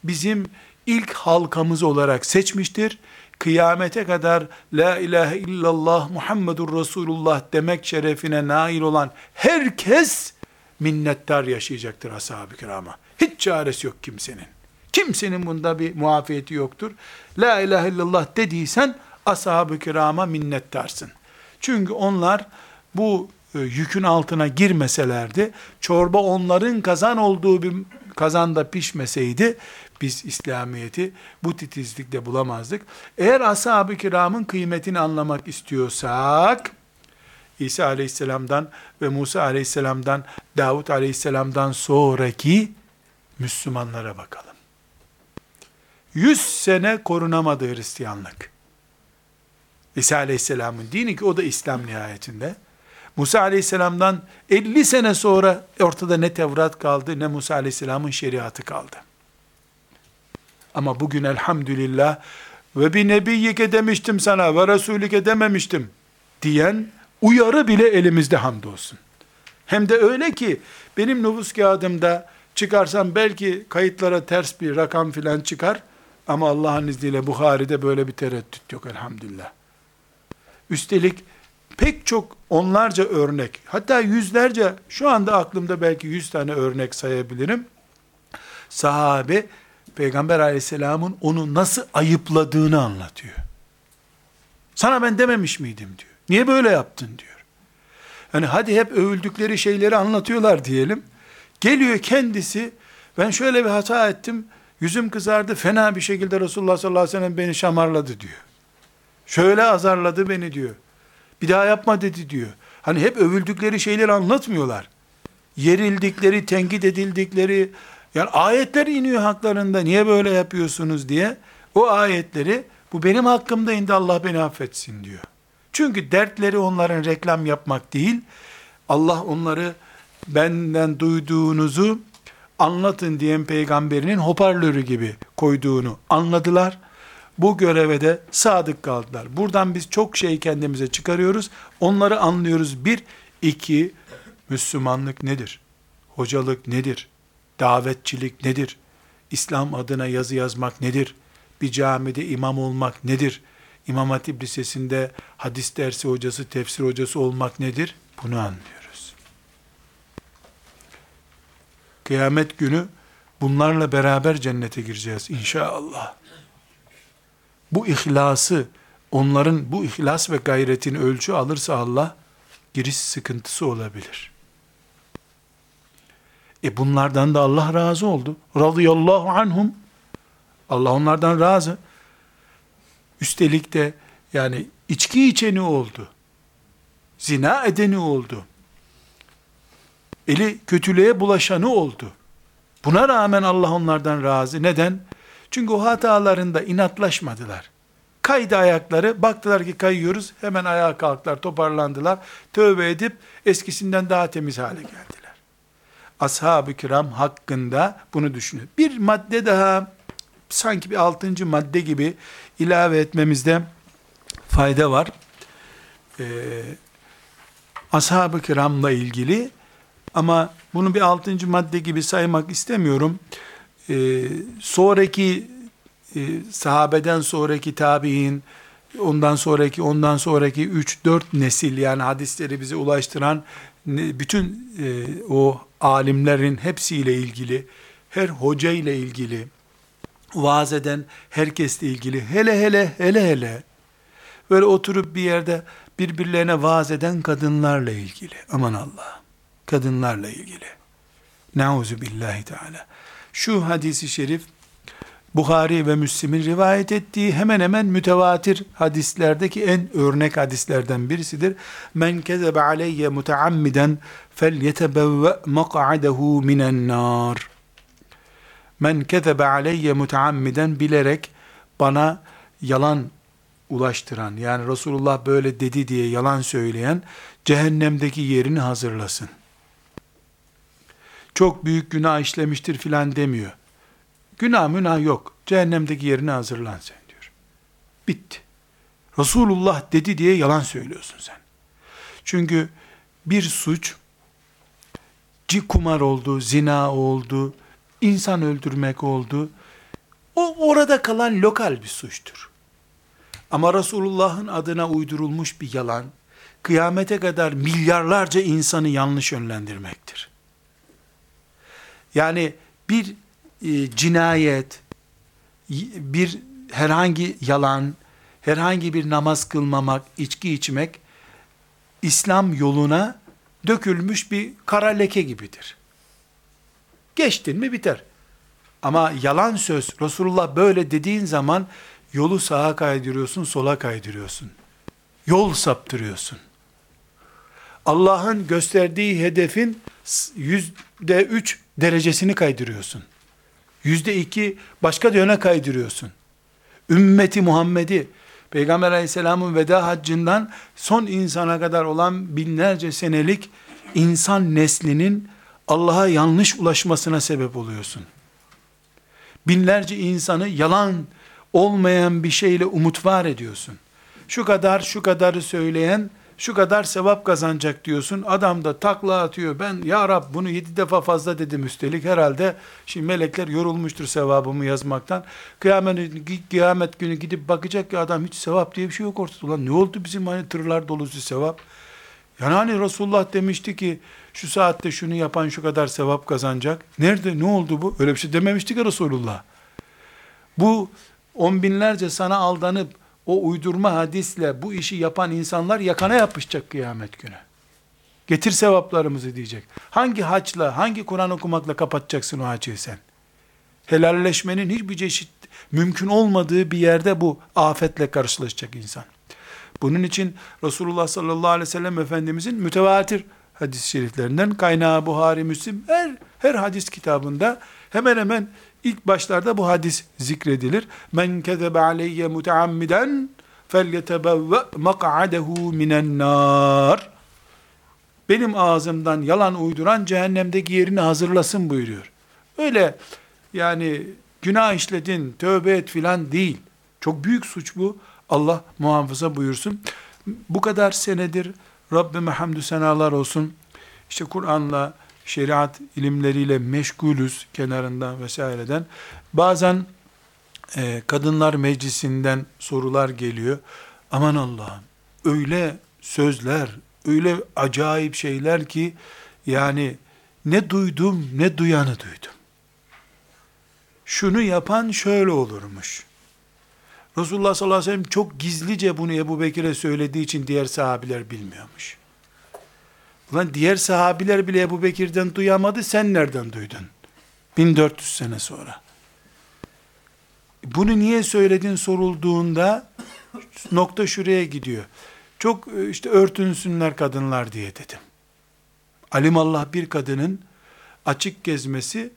bizim ilk halkamız olarak seçmiştir kıyamete kadar la ilahe illallah Muhammedur Resulullah demek şerefine nail olan herkes minnettar yaşayacaktır ashab-ı kirama. Hiç çaresi yok kimsenin. Kimsenin bunda bir muafiyeti yoktur. La ilahe illallah dediysen ashab-ı kirama minnettarsın. Çünkü onlar bu e, yükün altına girmeselerdi, çorba onların kazan olduğu bir kazanda pişmeseydi, biz İslamiyet'i bu titizlikle bulamazdık. Eğer ashab-ı kiramın kıymetini anlamak istiyorsak, İsa aleyhisselamdan ve Musa aleyhisselamdan, Davut aleyhisselamdan sonraki Müslümanlara bakalım. 100 sene korunamadı Hristiyanlık. İsa aleyhisselamın dini ki o da İslam nihayetinde. Musa aleyhisselamdan 50 sene sonra ortada ne Tevrat kaldı ne Musa aleyhisselamın şeriatı kaldı. Ama bugün elhamdülillah ve bir nebiyyike demiştim sana ve resulike dememiştim diyen uyarı bile elimizde hamdolsun. Hem de öyle ki benim nüfus kağıdımda çıkarsam belki kayıtlara ters bir rakam filan çıkar ama Allah'ın izniyle Bukhari'de böyle bir tereddüt yok elhamdülillah. Üstelik pek çok onlarca örnek, hatta yüzlerce, şu anda aklımda belki yüz tane örnek sayabilirim. Sahabe, Peygamber aleyhisselamın onu nasıl ayıpladığını anlatıyor. Sana ben dememiş miydim diyor. Niye böyle yaptın diyor. Yani hadi hep övüldükleri şeyleri anlatıyorlar diyelim. Geliyor kendisi, ben şöyle bir hata ettim, yüzüm kızardı, fena bir şekilde Resulullah sallallahu aleyhi ve sellem beni şamarladı diyor. Şöyle azarladı beni diyor. Bir daha yapma dedi diyor. Hani hep övüldükleri şeyleri anlatmıyorlar. Yerildikleri, tenkit edildikleri, yani ayetler iniyor haklarında, niye böyle yapıyorsunuz diye, o ayetleri, bu benim hakkımda indi Allah beni affetsin diyor. Çünkü dertleri onların reklam yapmak değil, Allah onları benden duyduğunuzu anlatın diyen peygamberinin hoparlörü gibi koyduğunu anladılar bu göreve de sadık kaldılar. Buradan biz çok şey kendimize çıkarıyoruz. Onları anlıyoruz. Bir, iki, Müslümanlık nedir? Hocalık nedir? Davetçilik nedir? İslam adına yazı yazmak nedir? Bir camide imam olmak nedir? İmam Hatip Lisesi'nde hadis dersi hocası, tefsir hocası olmak nedir? Bunu anlıyoruz. Kıyamet günü bunlarla beraber cennete gireceğiz inşallah bu ihlası, onların bu ihlas ve gayretini ölçü alırsa Allah, giriş sıkıntısı olabilir. E bunlardan da Allah razı oldu. Radıyallahu anhum. Allah onlardan razı. Üstelik de yani içki içeni oldu. Zina edeni oldu. Eli kötülüğe bulaşanı oldu. Buna rağmen Allah onlardan razı. Neden? Çünkü o hatalarında inatlaşmadılar. Kaydı ayakları, baktılar ki kayıyoruz, hemen ayağa kalktılar, toparlandılar, tövbe edip eskisinden daha temiz hale geldiler. Ashab-ı kiram hakkında bunu düşünüyor. Bir madde daha, sanki bir altıncı madde gibi ilave etmemizde fayda var. Ee, ashab-ı kiramla ilgili ama bunu bir altıncı madde gibi saymak istemiyorum e, sonraki e, sahabeden sonraki tabi'in, ondan sonraki, ondan sonraki 3-4 nesil yani hadisleri bize ulaştıran bütün e, o alimlerin hepsiyle ilgili, her hoca ile ilgili, vaaz eden herkesle ilgili, hele hele, hele hele, böyle oturup bir yerde birbirlerine vaaz eden kadınlarla ilgili, aman Allah, kadınlarla ilgili. Nauzu billahi teala. Şu hadisi şerif Bukhari ve Müslim'in rivayet ettiği hemen hemen mütevatir hadislerdeki en örnek hadislerden birisidir. Men kezebe aleyye muteammiden fel yetebevve mak'adehu minen nar. Men kezebe aleyye muteammiden bilerek bana yalan ulaştıran yani Resulullah böyle dedi diye yalan söyleyen cehennemdeki yerini hazırlasın çok büyük günah işlemiştir filan demiyor. Günah münah yok. Cehennemdeki yerine hazırlan sen diyor. Bitti. Resulullah dedi diye yalan söylüyorsun sen. Çünkü bir suç kumar oldu, zina oldu, insan öldürmek oldu. O orada kalan lokal bir suçtur. Ama Resulullah'ın adına uydurulmuş bir yalan, kıyamete kadar milyarlarca insanı yanlış yönlendirmektir. Yani bir e, cinayet, bir herhangi yalan, herhangi bir namaz kılmamak, içki içmek, İslam yoluna dökülmüş bir kara leke gibidir. Geçtin mi biter. Ama yalan söz, Resulullah böyle dediğin zaman yolu sağa kaydırıyorsun, sola kaydırıyorsun. Yol saptırıyorsun. Allah'ın gösterdiği hedefin yüzde üç derecesini kaydırıyorsun. Yüzde iki başka yöne kaydırıyorsun. Ümmeti Muhammed'i Peygamber aleyhisselamın veda haccından son insana kadar olan binlerce senelik insan neslinin Allah'a yanlış ulaşmasına sebep oluyorsun. Binlerce insanı yalan olmayan bir şeyle umut var ediyorsun. Şu kadar şu kadarı söyleyen şu kadar sevap kazanacak diyorsun. Adam da takla atıyor. Ben ya Rab bunu yedi defa fazla dedim üstelik. Herhalde şimdi melekler yorulmuştur sevabımı yazmaktan. Kıyamet, kıyamet günü gidip bakacak ki adam hiç sevap diye bir şey yok ortada. Ulan ne oldu bizim hani tırlar dolusu sevap? Yani hani Resulullah demişti ki şu saatte şunu yapan şu kadar sevap kazanacak. Nerede ne oldu bu? Öyle bir şey dememişti ki Resulullah. Bu on binlerce sana aldanıp o uydurma hadisle bu işi yapan insanlar yakana yapışacak kıyamet günü. Getir sevaplarımızı diyecek. Hangi haçla, hangi Kur'an okumakla kapatacaksın o hacı sen? Helalleşmenin hiçbir çeşit mümkün olmadığı bir yerde bu afetle karşılaşacak insan. Bunun için Resulullah sallallahu aleyhi ve sellem Efendimizin mütevatir hadis-i şeriflerinden kaynağı Buhari, Müslim her, her hadis kitabında hemen hemen İlk başlarda bu hadis zikredilir. Men kezebe aleyye muteammiden felyetebevve mak'adehu minen nar. Benim ağzımdan yalan uyduran cehennemdeki yerini hazırlasın buyuruyor. Öyle yani günah işledin, tövbe et filan değil. Çok büyük suç bu. Allah muhafaza buyursun. Bu kadar senedir Rabbime hamdü senalar olsun. İşte Kur'an'la, şeriat ilimleriyle meşgulüz kenarından vesaireden. Bazen e, kadınlar meclisinden sorular geliyor. Aman Allah'ım öyle sözler, öyle acayip şeyler ki yani ne duydum ne duyanı duydum. Şunu yapan şöyle olurmuş. Resulullah sallallahu aleyhi ve sellem çok gizlice bunu Ebu Bekir'e söylediği için diğer sahabiler bilmiyormuş. Ulan diğer sahabiler bile Ebu Bekir'den duyamadı, sen nereden duydun? 1400 sene sonra. Bunu niye söyledin sorulduğunda nokta şuraya gidiyor. Çok e, işte örtünsünler kadınlar diye dedim. Alimallah bir kadının açık gezmesi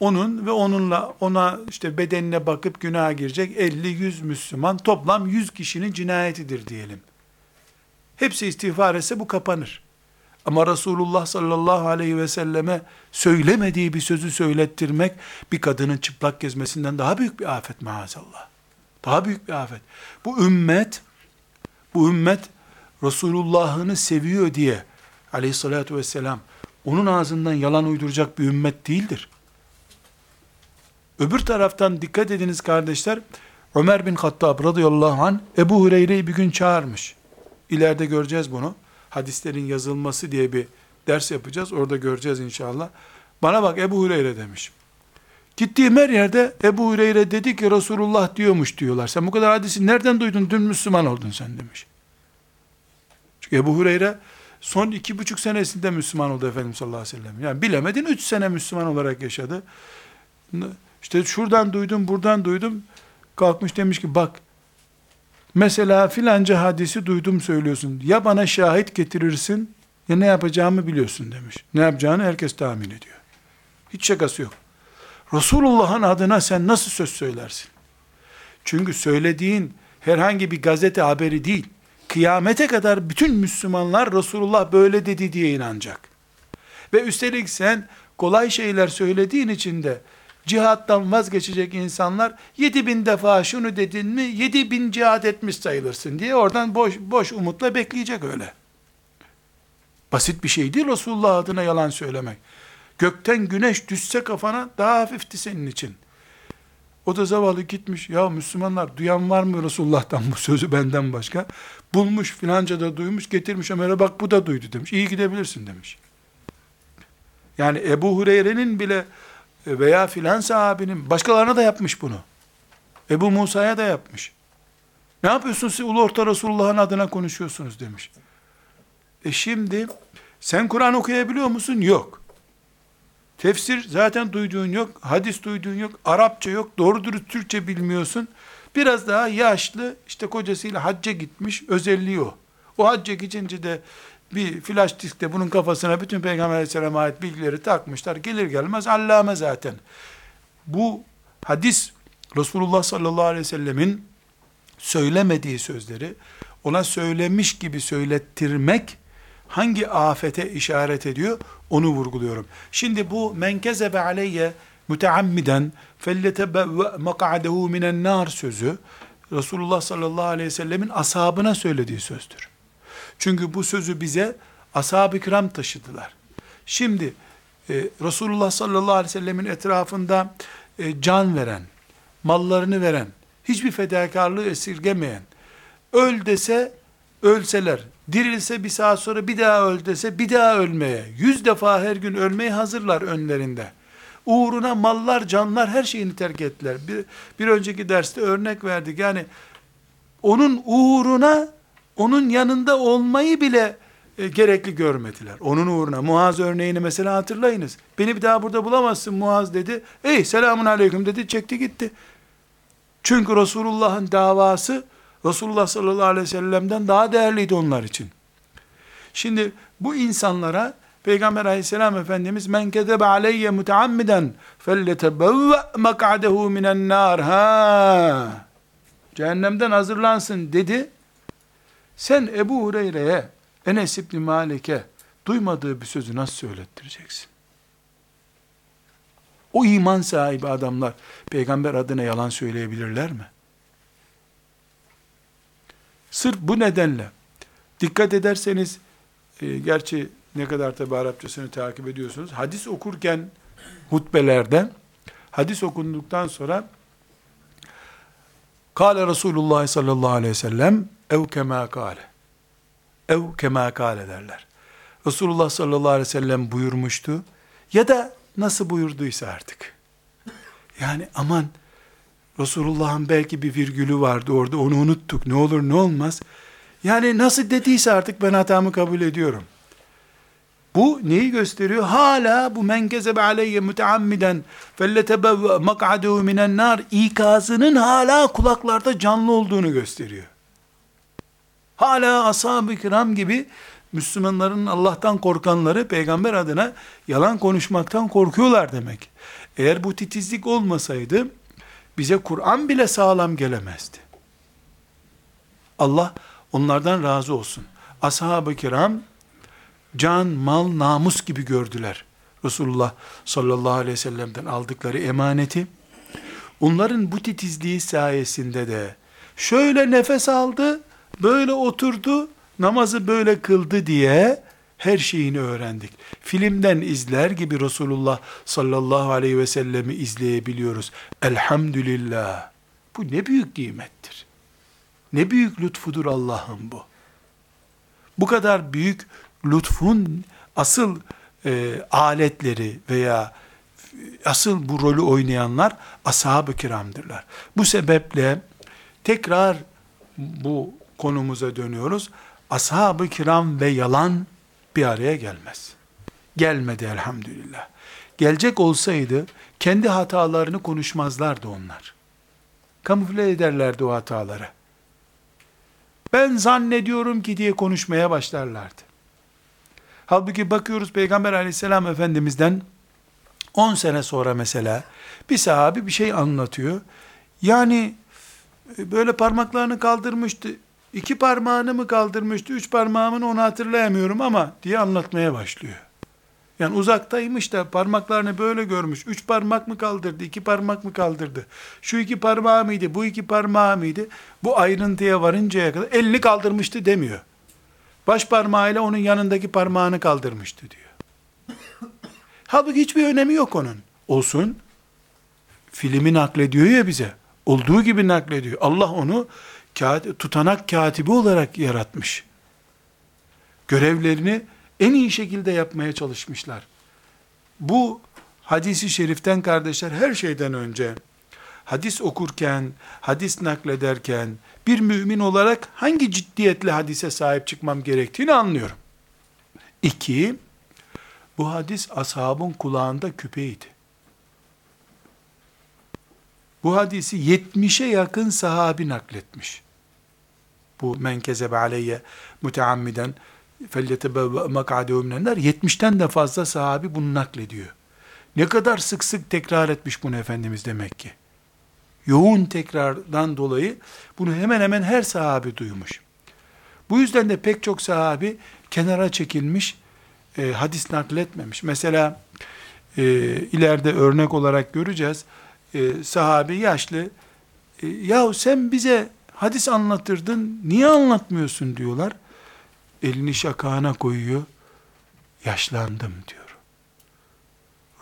onun ve onunla ona işte bedenine bakıp günaha girecek 50-100 Müslüman toplam 100 kişinin cinayetidir diyelim. Hepsi istiğfar etse bu kapanır. Ama Resulullah sallallahu aleyhi ve selleme söylemediği bir sözü söylettirmek bir kadının çıplak gezmesinden daha büyük bir afet maazallah. Daha büyük bir afet. Bu ümmet, bu ümmet Resulullah'ını seviyor diye aleyhissalatü vesselam onun ağzından yalan uyduracak bir ümmet değildir. Öbür taraftan dikkat ediniz kardeşler, Ömer bin Hattab radıyallahu an Ebu Hureyre'yi bir gün çağırmış. İleride göreceğiz bunu hadislerin yazılması diye bir ders yapacağız. Orada göreceğiz inşallah. Bana bak Ebu Hureyre demiş. Gittiğim her yerde Ebu Hureyre dedi ki Resulullah diyormuş diyorlar. Sen bu kadar hadisi nereden duydun? Dün Müslüman oldun sen demiş. Çünkü Ebu Hureyre son iki buçuk senesinde Müslüman oldu Efendimiz sallallahu aleyhi ve sellem. Yani bilemedin üç sene Müslüman olarak yaşadı. İşte şuradan duydum, buradan duydum. Kalkmış demiş ki bak Mesela filanca hadisi duydum söylüyorsun. Ya bana şahit getirirsin ya ne yapacağımı biliyorsun demiş. Ne yapacağını herkes tahmin ediyor. Hiç şakası yok. Resulullah'ın adına sen nasıl söz söylersin? Çünkü söylediğin herhangi bir gazete haberi değil. Kıyamete kadar bütün Müslümanlar Resulullah böyle dedi diye inanacak. Ve üstelik sen kolay şeyler söylediğin için de cihattan vazgeçecek insanlar 7 bin defa şunu dedin mi 7 bin cihat etmiş sayılırsın diye oradan boş, boş umutla bekleyecek öyle. Basit bir şey değil Resulullah adına yalan söylemek. Gökten güneş düşse kafana daha hafifti senin için. O da zavallı gitmiş. Ya Müslümanlar duyan var mı Resulullah'tan bu sözü benden başka? Bulmuş filanca da duymuş getirmiş Ömer'e bak bu da duydu demiş. İyi gidebilirsin demiş. Yani Ebu Hureyre'nin bile veya filan sahabinin başkalarına da yapmış bunu. Ebu Musa'ya da yapmış. Ne yapıyorsunuz siz ulu orta Resulullah'ın adına konuşuyorsunuz demiş. E şimdi sen Kur'an okuyabiliyor musun? Yok. Tefsir zaten duyduğun yok, hadis duyduğun yok, Arapça yok, doğru dürüst Türkçe bilmiyorsun. Biraz daha yaşlı, işte kocasıyla hacca gitmiş, özelliği o. O hacca gidince de bir flash diskte bunun kafasına bütün Peygamber aleyhisselam'a ait bilgileri takmışlar. Gelir gelmez allame zaten. Bu hadis Resulullah sallallahu aleyhi ve sellemin söylemediği sözleri ona söylemiş gibi söylettirmek hangi afete işaret ediyor onu vurguluyorum. Şimdi bu men kezebe aleyye müteammiden felletebevve mak'adehu minen nar sözü Resulullah sallallahu aleyhi ve sellemin ashabına söylediği sözdür. Çünkü bu sözü bize ashab-ı kiram taşıdılar. Şimdi e, Resulullah sallallahu aleyhi ve sellemin etrafında e, can veren, mallarını veren, hiçbir fedakarlığı esirgemeyen, öl dese ölseler, dirilse bir saat sonra bir daha öl dese bir daha ölmeye, yüz defa her gün ölmeye hazırlar önlerinde. Uğruna mallar, canlar her şeyini terk ettiler. Bir, bir önceki derste örnek verdik. Yani onun uğruna, onun yanında olmayı bile e, gerekli görmediler. Onun uğruna. Muaz örneğini mesela hatırlayınız. Beni bir daha burada bulamazsın Muaz dedi. Ey selamun aleyküm dedi çekti gitti. Çünkü Resulullah'ın davası Resulullah sallallahu aleyhi ve sellem'den daha değerliydi onlar için. Şimdi bu insanlara Peygamber aleyhisselam Efendimiz men kedebe aleyye muteammiden felletebevve mak'adehu minen nar ha cehennemden hazırlansın dedi. Sen Ebu Hureyre'ye Enes İbni Malik'e duymadığı bir sözü nasıl söylettireceksin? O iman sahibi adamlar peygamber adına yalan söyleyebilirler mi? Sırf bu nedenle dikkat ederseniz e, gerçi ne kadar tabi Arapçasını takip ediyorsunuz. Hadis okurken hutbelerde hadis okunduktan sonra Kale Resulullah sallallahu aleyhi ve sellem ev kema kale ev kema kale derler. Resulullah sallallahu aleyhi ve sellem buyurmuştu ya da nasıl buyurduysa artık. Yani aman Resulullah'ın belki bir virgülü vardı orada onu unuttuk ne olur ne olmaz. Yani nasıl dediyse artık ben hatamı kabul ediyorum. Bu neyi gösteriyor? Hala bu men kezebe aleyye müteammiden felletebevve mak'adehu minen nar ikazının hala kulaklarda canlı olduğunu gösteriyor. Hala ashab-ı kiram gibi Müslümanların Allah'tan korkanları peygamber adına yalan konuşmaktan korkuyorlar demek. Eğer bu titizlik olmasaydı bize Kur'an bile sağlam gelemezdi. Allah onlardan razı olsun. Ashab-ı kiram can, mal, namus gibi gördüler. Resulullah sallallahu aleyhi ve sellem'den aldıkları emaneti. Onların bu titizliği sayesinde de şöyle nefes aldı, böyle oturdu, namazı böyle kıldı diye her şeyini öğrendik. Filmden izler gibi Resulullah sallallahu aleyhi ve sellemi izleyebiliyoruz. Elhamdülillah. Bu ne büyük nimettir. Ne büyük lütfudur Allah'ın bu. Bu kadar büyük lütfun asıl e, aletleri veya asıl bu rolü oynayanlar ashab-ı kiramdırlar. Bu sebeple tekrar bu konumuza dönüyoruz. Ashab-ı kiram ve yalan bir araya gelmez. Gelmedi elhamdülillah. Gelecek olsaydı kendi hatalarını konuşmazlardı onlar. Kamufle ederlerdi o hataları. Ben zannediyorum ki diye konuşmaya başlarlardı. Halbuki bakıyoruz Peygamber aleyhisselam efendimizden 10 sene sonra mesela bir sahabi bir şey anlatıyor. Yani böyle parmaklarını kaldırmıştı. İki parmağını mı kaldırmıştı, üç parmağımın onu hatırlayamıyorum ama diye anlatmaya başlıyor. Yani uzaktaymış da parmaklarını böyle görmüş. Üç parmak mı kaldırdı, iki parmak mı kaldırdı? Şu iki parmağı mıydı, bu iki parmağı mıydı? Bu ayrıntıya varıncaya kadar elini kaldırmıştı demiyor. Baş parmağıyla onun yanındaki parmağını kaldırmıştı diyor. Halbuki hiçbir önemi yok onun. Olsun. Filmi naklediyor ya bize. Olduğu gibi naklediyor. Allah onu tutanak katibi olarak yaratmış. Görevlerini en iyi şekilde yapmaya çalışmışlar. bu hadisi şeriften kardeşler her şeyden önce hadis okurken, hadis naklederken bir mümin olarak hangi ciddiyetle hadise sahip çıkmam gerektiğini anlıyorum. İki, bu hadis ashabın kulağında küpeydi. Bu hadisi 70'e yakın sahabi nakletmiş. Bu men kezebe aleyye müteammiden felyetebevve mak'adehu minenler 70'ten de fazla sahabi bunu naklediyor. Ne kadar sık sık tekrar etmiş bunu Efendimiz demek ki. Yoğun tekrardan dolayı bunu hemen hemen her sahabi duymuş. Bu yüzden de pek çok sahabi kenara çekilmiş, e, hadis nakletmemiş. Mesela e, ileride örnek olarak göreceğiz. E, sahabi yaşlı, e, yahu sen bize hadis anlatırdın, niye anlatmıyorsun diyorlar. Elini şakağına koyuyor, yaşlandım diyor.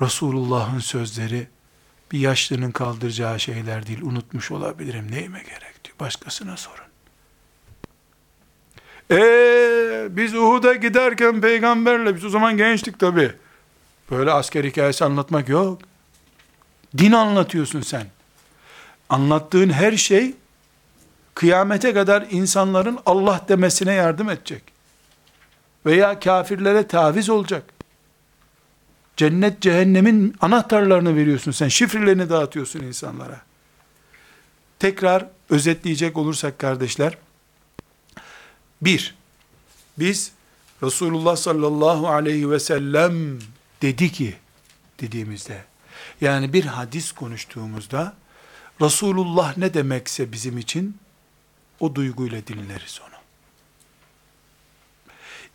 Resulullah'ın sözleri, bir yaşlının kaldıracağı şeyler değil, unutmuş olabilirim, neyime gerek diyor, başkasına sorun. Eee biz Uhud'a giderken peygamberle, biz o zaman gençtik tabi. Böyle asker hikayesi anlatmak yok. Din anlatıyorsun sen. Anlattığın her şey, kıyamete kadar insanların Allah demesine yardım edecek. Veya kafirlere taviz olacak. Cennet cehennemin anahtarlarını veriyorsun sen. Şifrelerini dağıtıyorsun insanlara. Tekrar özetleyecek olursak kardeşler, bir, biz Resulullah sallallahu aleyhi ve sellem dedi ki dediğimizde, yani bir hadis konuştuğumuzda, Resulullah ne demekse bizim için, o duyguyla dinleriz onu.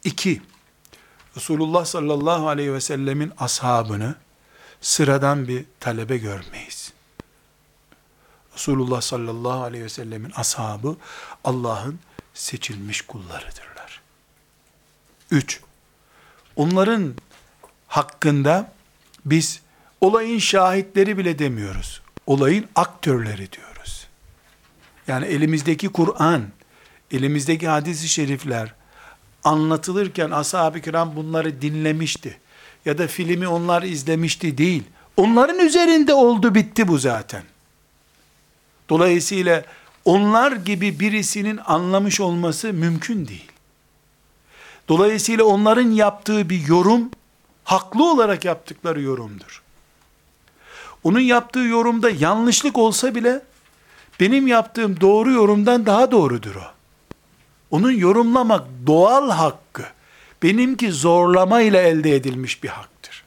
İki, Resulullah sallallahu aleyhi ve sellemin ashabını sıradan bir talebe görmeyiz. Resulullah sallallahu aleyhi ve sellemin ashabı Allah'ın seçilmiş kullarıdırlar. Üç, onların hakkında biz olayın şahitleri bile demiyoruz. Olayın aktörleri diyoruz. Yani elimizdeki Kur'an, elimizdeki hadis-i şerifler anlatılırken ashab-ı kiram bunları dinlemişti. Ya da filmi onlar izlemişti değil. Onların üzerinde oldu bitti bu zaten. Dolayısıyla onlar gibi birisinin anlamış olması mümkün değil. Dolayısıyla onların yaptığı bir yorum, haklı olarak yaptıkları yorumdur. Onun yaptığı yorumda yanlışlık olsa bile, benim yaptığım doğru yorumdan daha doğrudur o. Onun yorumlamak doğal hakkı. Benimki zorlamayla elde edilmiş bir haktır.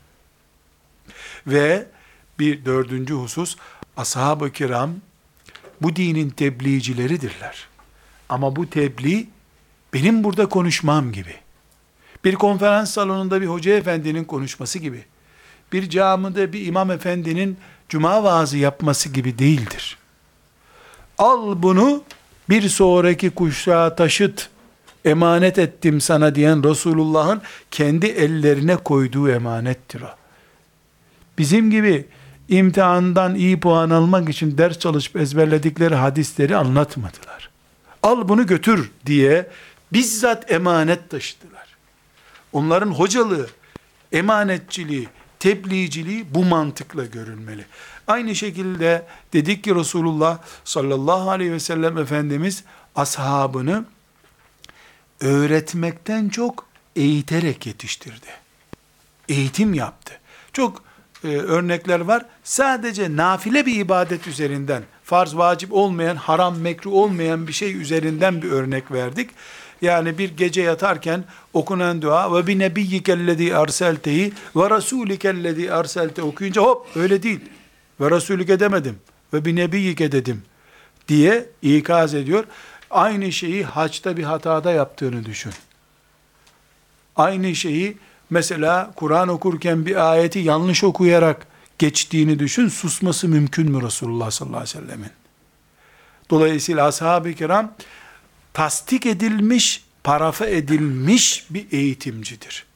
Ve bir dördüncü husus, ashab-ı kiram bu dinin tebliğcileridirler. Ama bu tebliğ benim burada konuşmam gibi. Bir konferans salonunda bir hoca efendinin konuşması gibi. Bir camide bir imam efendinin cuma vaazı yapması gibi değildir. Al bunu bir sonraki kuşağa taşıt, emanet ettim sana diyen Resulullah'ın kendi ellerine koyduğu emanettir o. Bizim gibi imtihandan iyi puan almak için ders çalışıp ezberledikleri hadisleri anlatmadılar. Al bunu götür diye bizzat emanet taşıdılar. Onların hocalığı, emanetçiliği, tebliğciliği bu mantıkla görülmeli. Aynı şekilde dedik ki Resulullah sallallahu aleyhi ve sellem Efendimiz ashabını öğretmekten çok eğiterek yetiştirdi. Eğitim yaptı. Çok e, örnekler var. Sadece nafile bir ibadet üzerinden, farz vacip olmayan, haram mekruh olmayan bir şey üzerinden bir örnek verdik. Yani bir gece yatarken okunan dua ve bi nebiyyikellezi arseltehi ve rasulikellezi arselte okuyunca hop öyle değil. Ve rasulike demedim ve bi nebiyyike dedim diye ikaz ediyor. Aynı şeyi haçta bir hatada yaptığını düşün. Aynı şeyi mesela Kur'an okurken bir ayeti yanlış okuyarak geçtiğini düşün. Susması mümkün mü Resulullah sallallahu aleyhi ve sellemin? Dolayısıyla ashab-ı kiram tasdik edilmiş, parafa edilmiş bir eğitimcidir.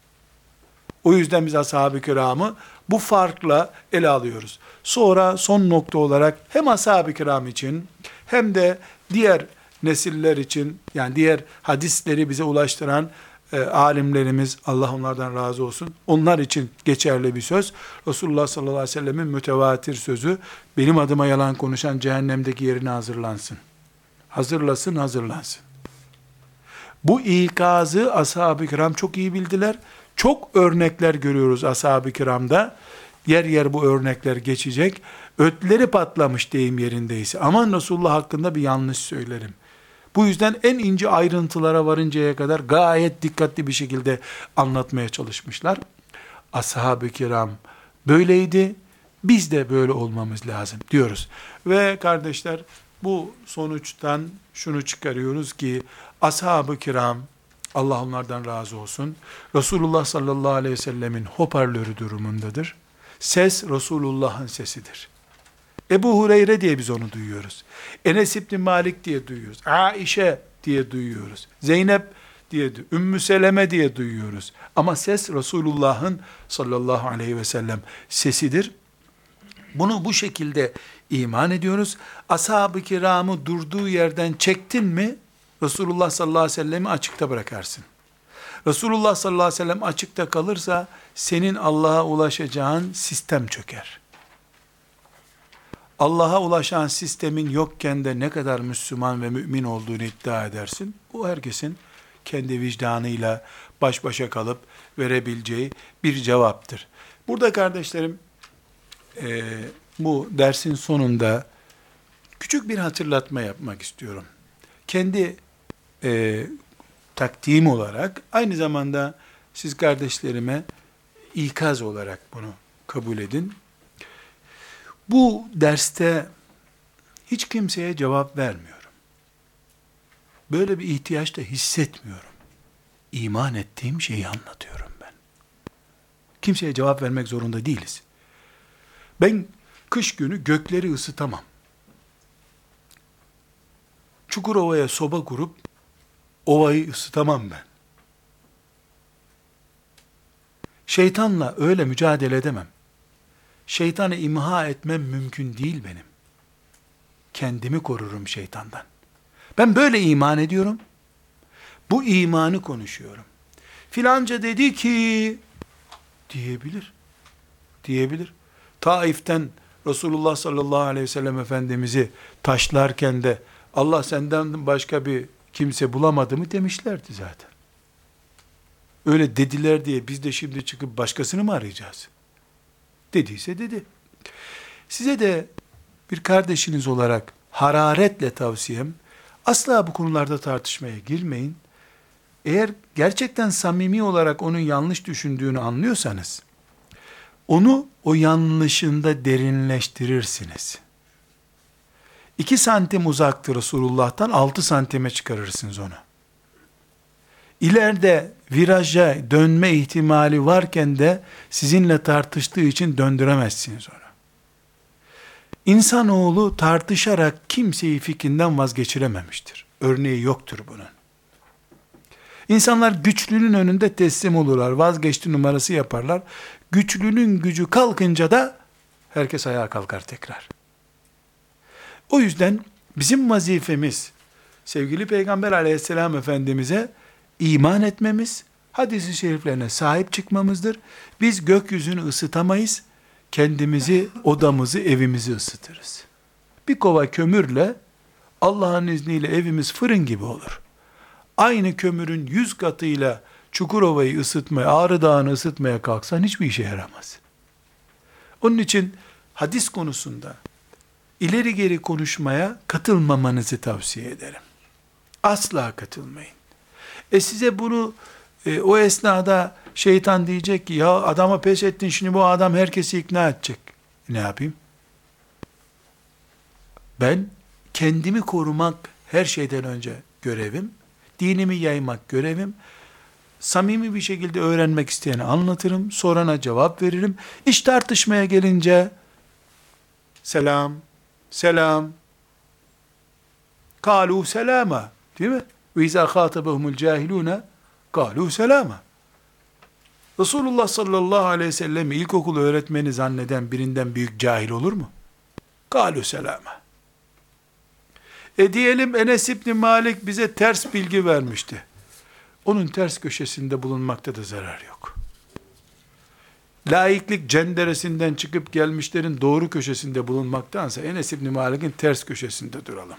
O yüzden biz ashab-ı kiramı bu farkla ele alıyoruz. Sonra son nokta olarak hem ashab-ı kiram için hem de diğer nesiller için yani diğer hadisleri bize ulaştıran e, alimlerimiz, Allah onlardan razı olsun, onlar için geçerli bir söz. Resulullah sallallahu aleyhi ve sellemin mütevatir sözü, benim adıma yalan konuşan cehennemdeki yerine hazırlansın. Hazırlasın, hazırlansın. Bu ikazı ashab-ı kiram çok iyi bildiler. Çok örnekler görüyoruz ashab-ı kiramda. Yer yer bu örnekler geçecek. Ötleri patlamış deyim yerindeyse. Aman Resulullah hakkında bir yanlış söylerim. Bu yüzden en ince ayrıntılara varıncaya kadar gayet dikkatli bir şekilde anlatmaya çalışmışlar. Ashab-ı kiram böyleydi. Biz de böyle olmamız lazım diyoruz. Ve kardeşler bu sonuçtan şunu çıkarıyoruz ki ashab-ı kiram Allah onlardan razı olsun. Resulullah sallallahu aleyhi ve sellemin hoparlörü durumundadır. Ses Resulullah'ın sesidir. Ebu Hureyre diye biz onu duyuyoruz. Enes İbni Malik diye duyuyoruz. Aişe diye duyuyoruz. Zeynep diye, Ümmü Seleme diye duyuyoruz. Ama ses Resulullah'ın sallallahu aleyhi ve sellem sesidir. Bunu bu şekilde iman ediyoruz. Ashab-ı kiramı durduğu yerden çektin mi, Resulullah sallallahu aleyhi ve sellemi açıkta bırakarsın. Resulullah sallallahu aleyhi ve sellem açıkta kalırsa, senin Allah'a ulaşacağın sistem çöker. Allah'a ulaşan sistemin yokken de ne kadar Müslüman ve mümin olduğunu iddia edersin. Bu herkesin kendi vicdanıyla baş başa kalıp verebileceği bir cevaptır. Burada kardeşlerim, e, bu dersin sonunda küçük bir hatırlatma yapmak istiyorum. Kendi e, takdim olarak, aynı zamanda siz kardeşlerime ikaz olarak bunu kabul edin. Bu derste hiç kimseye cevap vermiyorum. Böyle bir ihtiyaç da hissetmiyorum. İman ettiğim şeyi anlatıyorum ben. Kimseye cevap vermek zorunda değiliz. Ben kış günü gökleri ısıtamam. Çukurova'ya soba kurup ovayı ısıtamam ben. Şeytanla öyle mücadele edemem. Şeytanı imha etmem mümkün değil benim. Kendimi korurum şeytandan. Ben böyle iman ediyorum. Bu imanı konuşuyorum. Filanca dedi ki diyebilir. Diyebilir. Taif'ten Resulullah sallallahu aleyhi ve sellem Efendimiz'i taşlarken de Allah senden başka bir kimse bulamadı mı demişlerdi zaten. Öyle dediler diye biz de şimdi çıkıp başkasını mı arayacağız? Dediyse dedi. Size de bir kardeşiniz olarak hararetle tavsiyem, asla bu konularda tartışmaya girmeyin. Eğer gerçekten samimi olarak onun yanlış düşündüğünü anlıyorsanız, onu o yanlışında derinleştirirsiniz. 2 santim uzaktır Resulullah'tan 6 santime çıkarırsınız onu. İleride viraja dönme ihtimali varken de sizinle tartıştığı için döndüremezsiniz onu. İnsanoğlu tartışarak kimseyi fikrinden vazgeçirememiştir. Örneği yoktur bunun. İnsanlar güçlünün önünde teslim olurlar, vazgeçti numarası yaparlar. Güçlünün gücü kalkınca da herkes ayağa kalkar tekrar. O yüzden bizim vazifemiz sevgili Peygamber aleyhisselam efendimize iman etmemiz, hadisi şeriflerine sahip çıkmamızdır. Biz gökyüzünü ısıtamayız, kendimizi, odamızı, evimizi ısıtırız. Bir kova kömürle Allah'ın izniyle evimiz fırın gibi olur. Aynı kömürün yüz katıyla Çukurova'yı ısıtmaya, Ağrı Dağı'nı ısıtmaya kalksan hiçbir işe yaramaz. Onun için hadis konusunda ileri geri konuşmaya katılmamanızı tavsiye ederim. Asla katılmayın. E size bunu e, o esnada şeytan diyecek ki ya adama pes ettin şimdi bu adam herkesi ikna edecek. Ne yapayım? Ben kendimi korumak her şeyden önce görevim. Dinimi yaymak görevim. Samimi bir şekilde öğrenmek isteyeni anlatırım. Sorana cevap veririm. İş tartışmaya gelince selam, selam, kalu selama değil mi? Ve izâ khâtabahumul cahilûne kâlû selâma. Resulullah sallallahu aleyhi ve sellem ilkokul öğretmeni zanneden birinden büyük cahil olur mu? Kâlû selâma. E diyelim Enes İbni Malik bize ters bilgi vermişti. onun ters köşesinde bulunmakta da zarar yok. Laiklik cenderesinden çıkıp gelmişlerin doğru köşesinde bulunmaktansa Enes İbni Malik'in ters köşesinde duralım.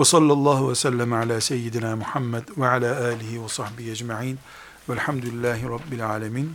Ve sallallahu ve sellem ala seyyidina Muhammed ve ala alihi ve sahbihi ecma'in velhamdülillahi rabbil alemin.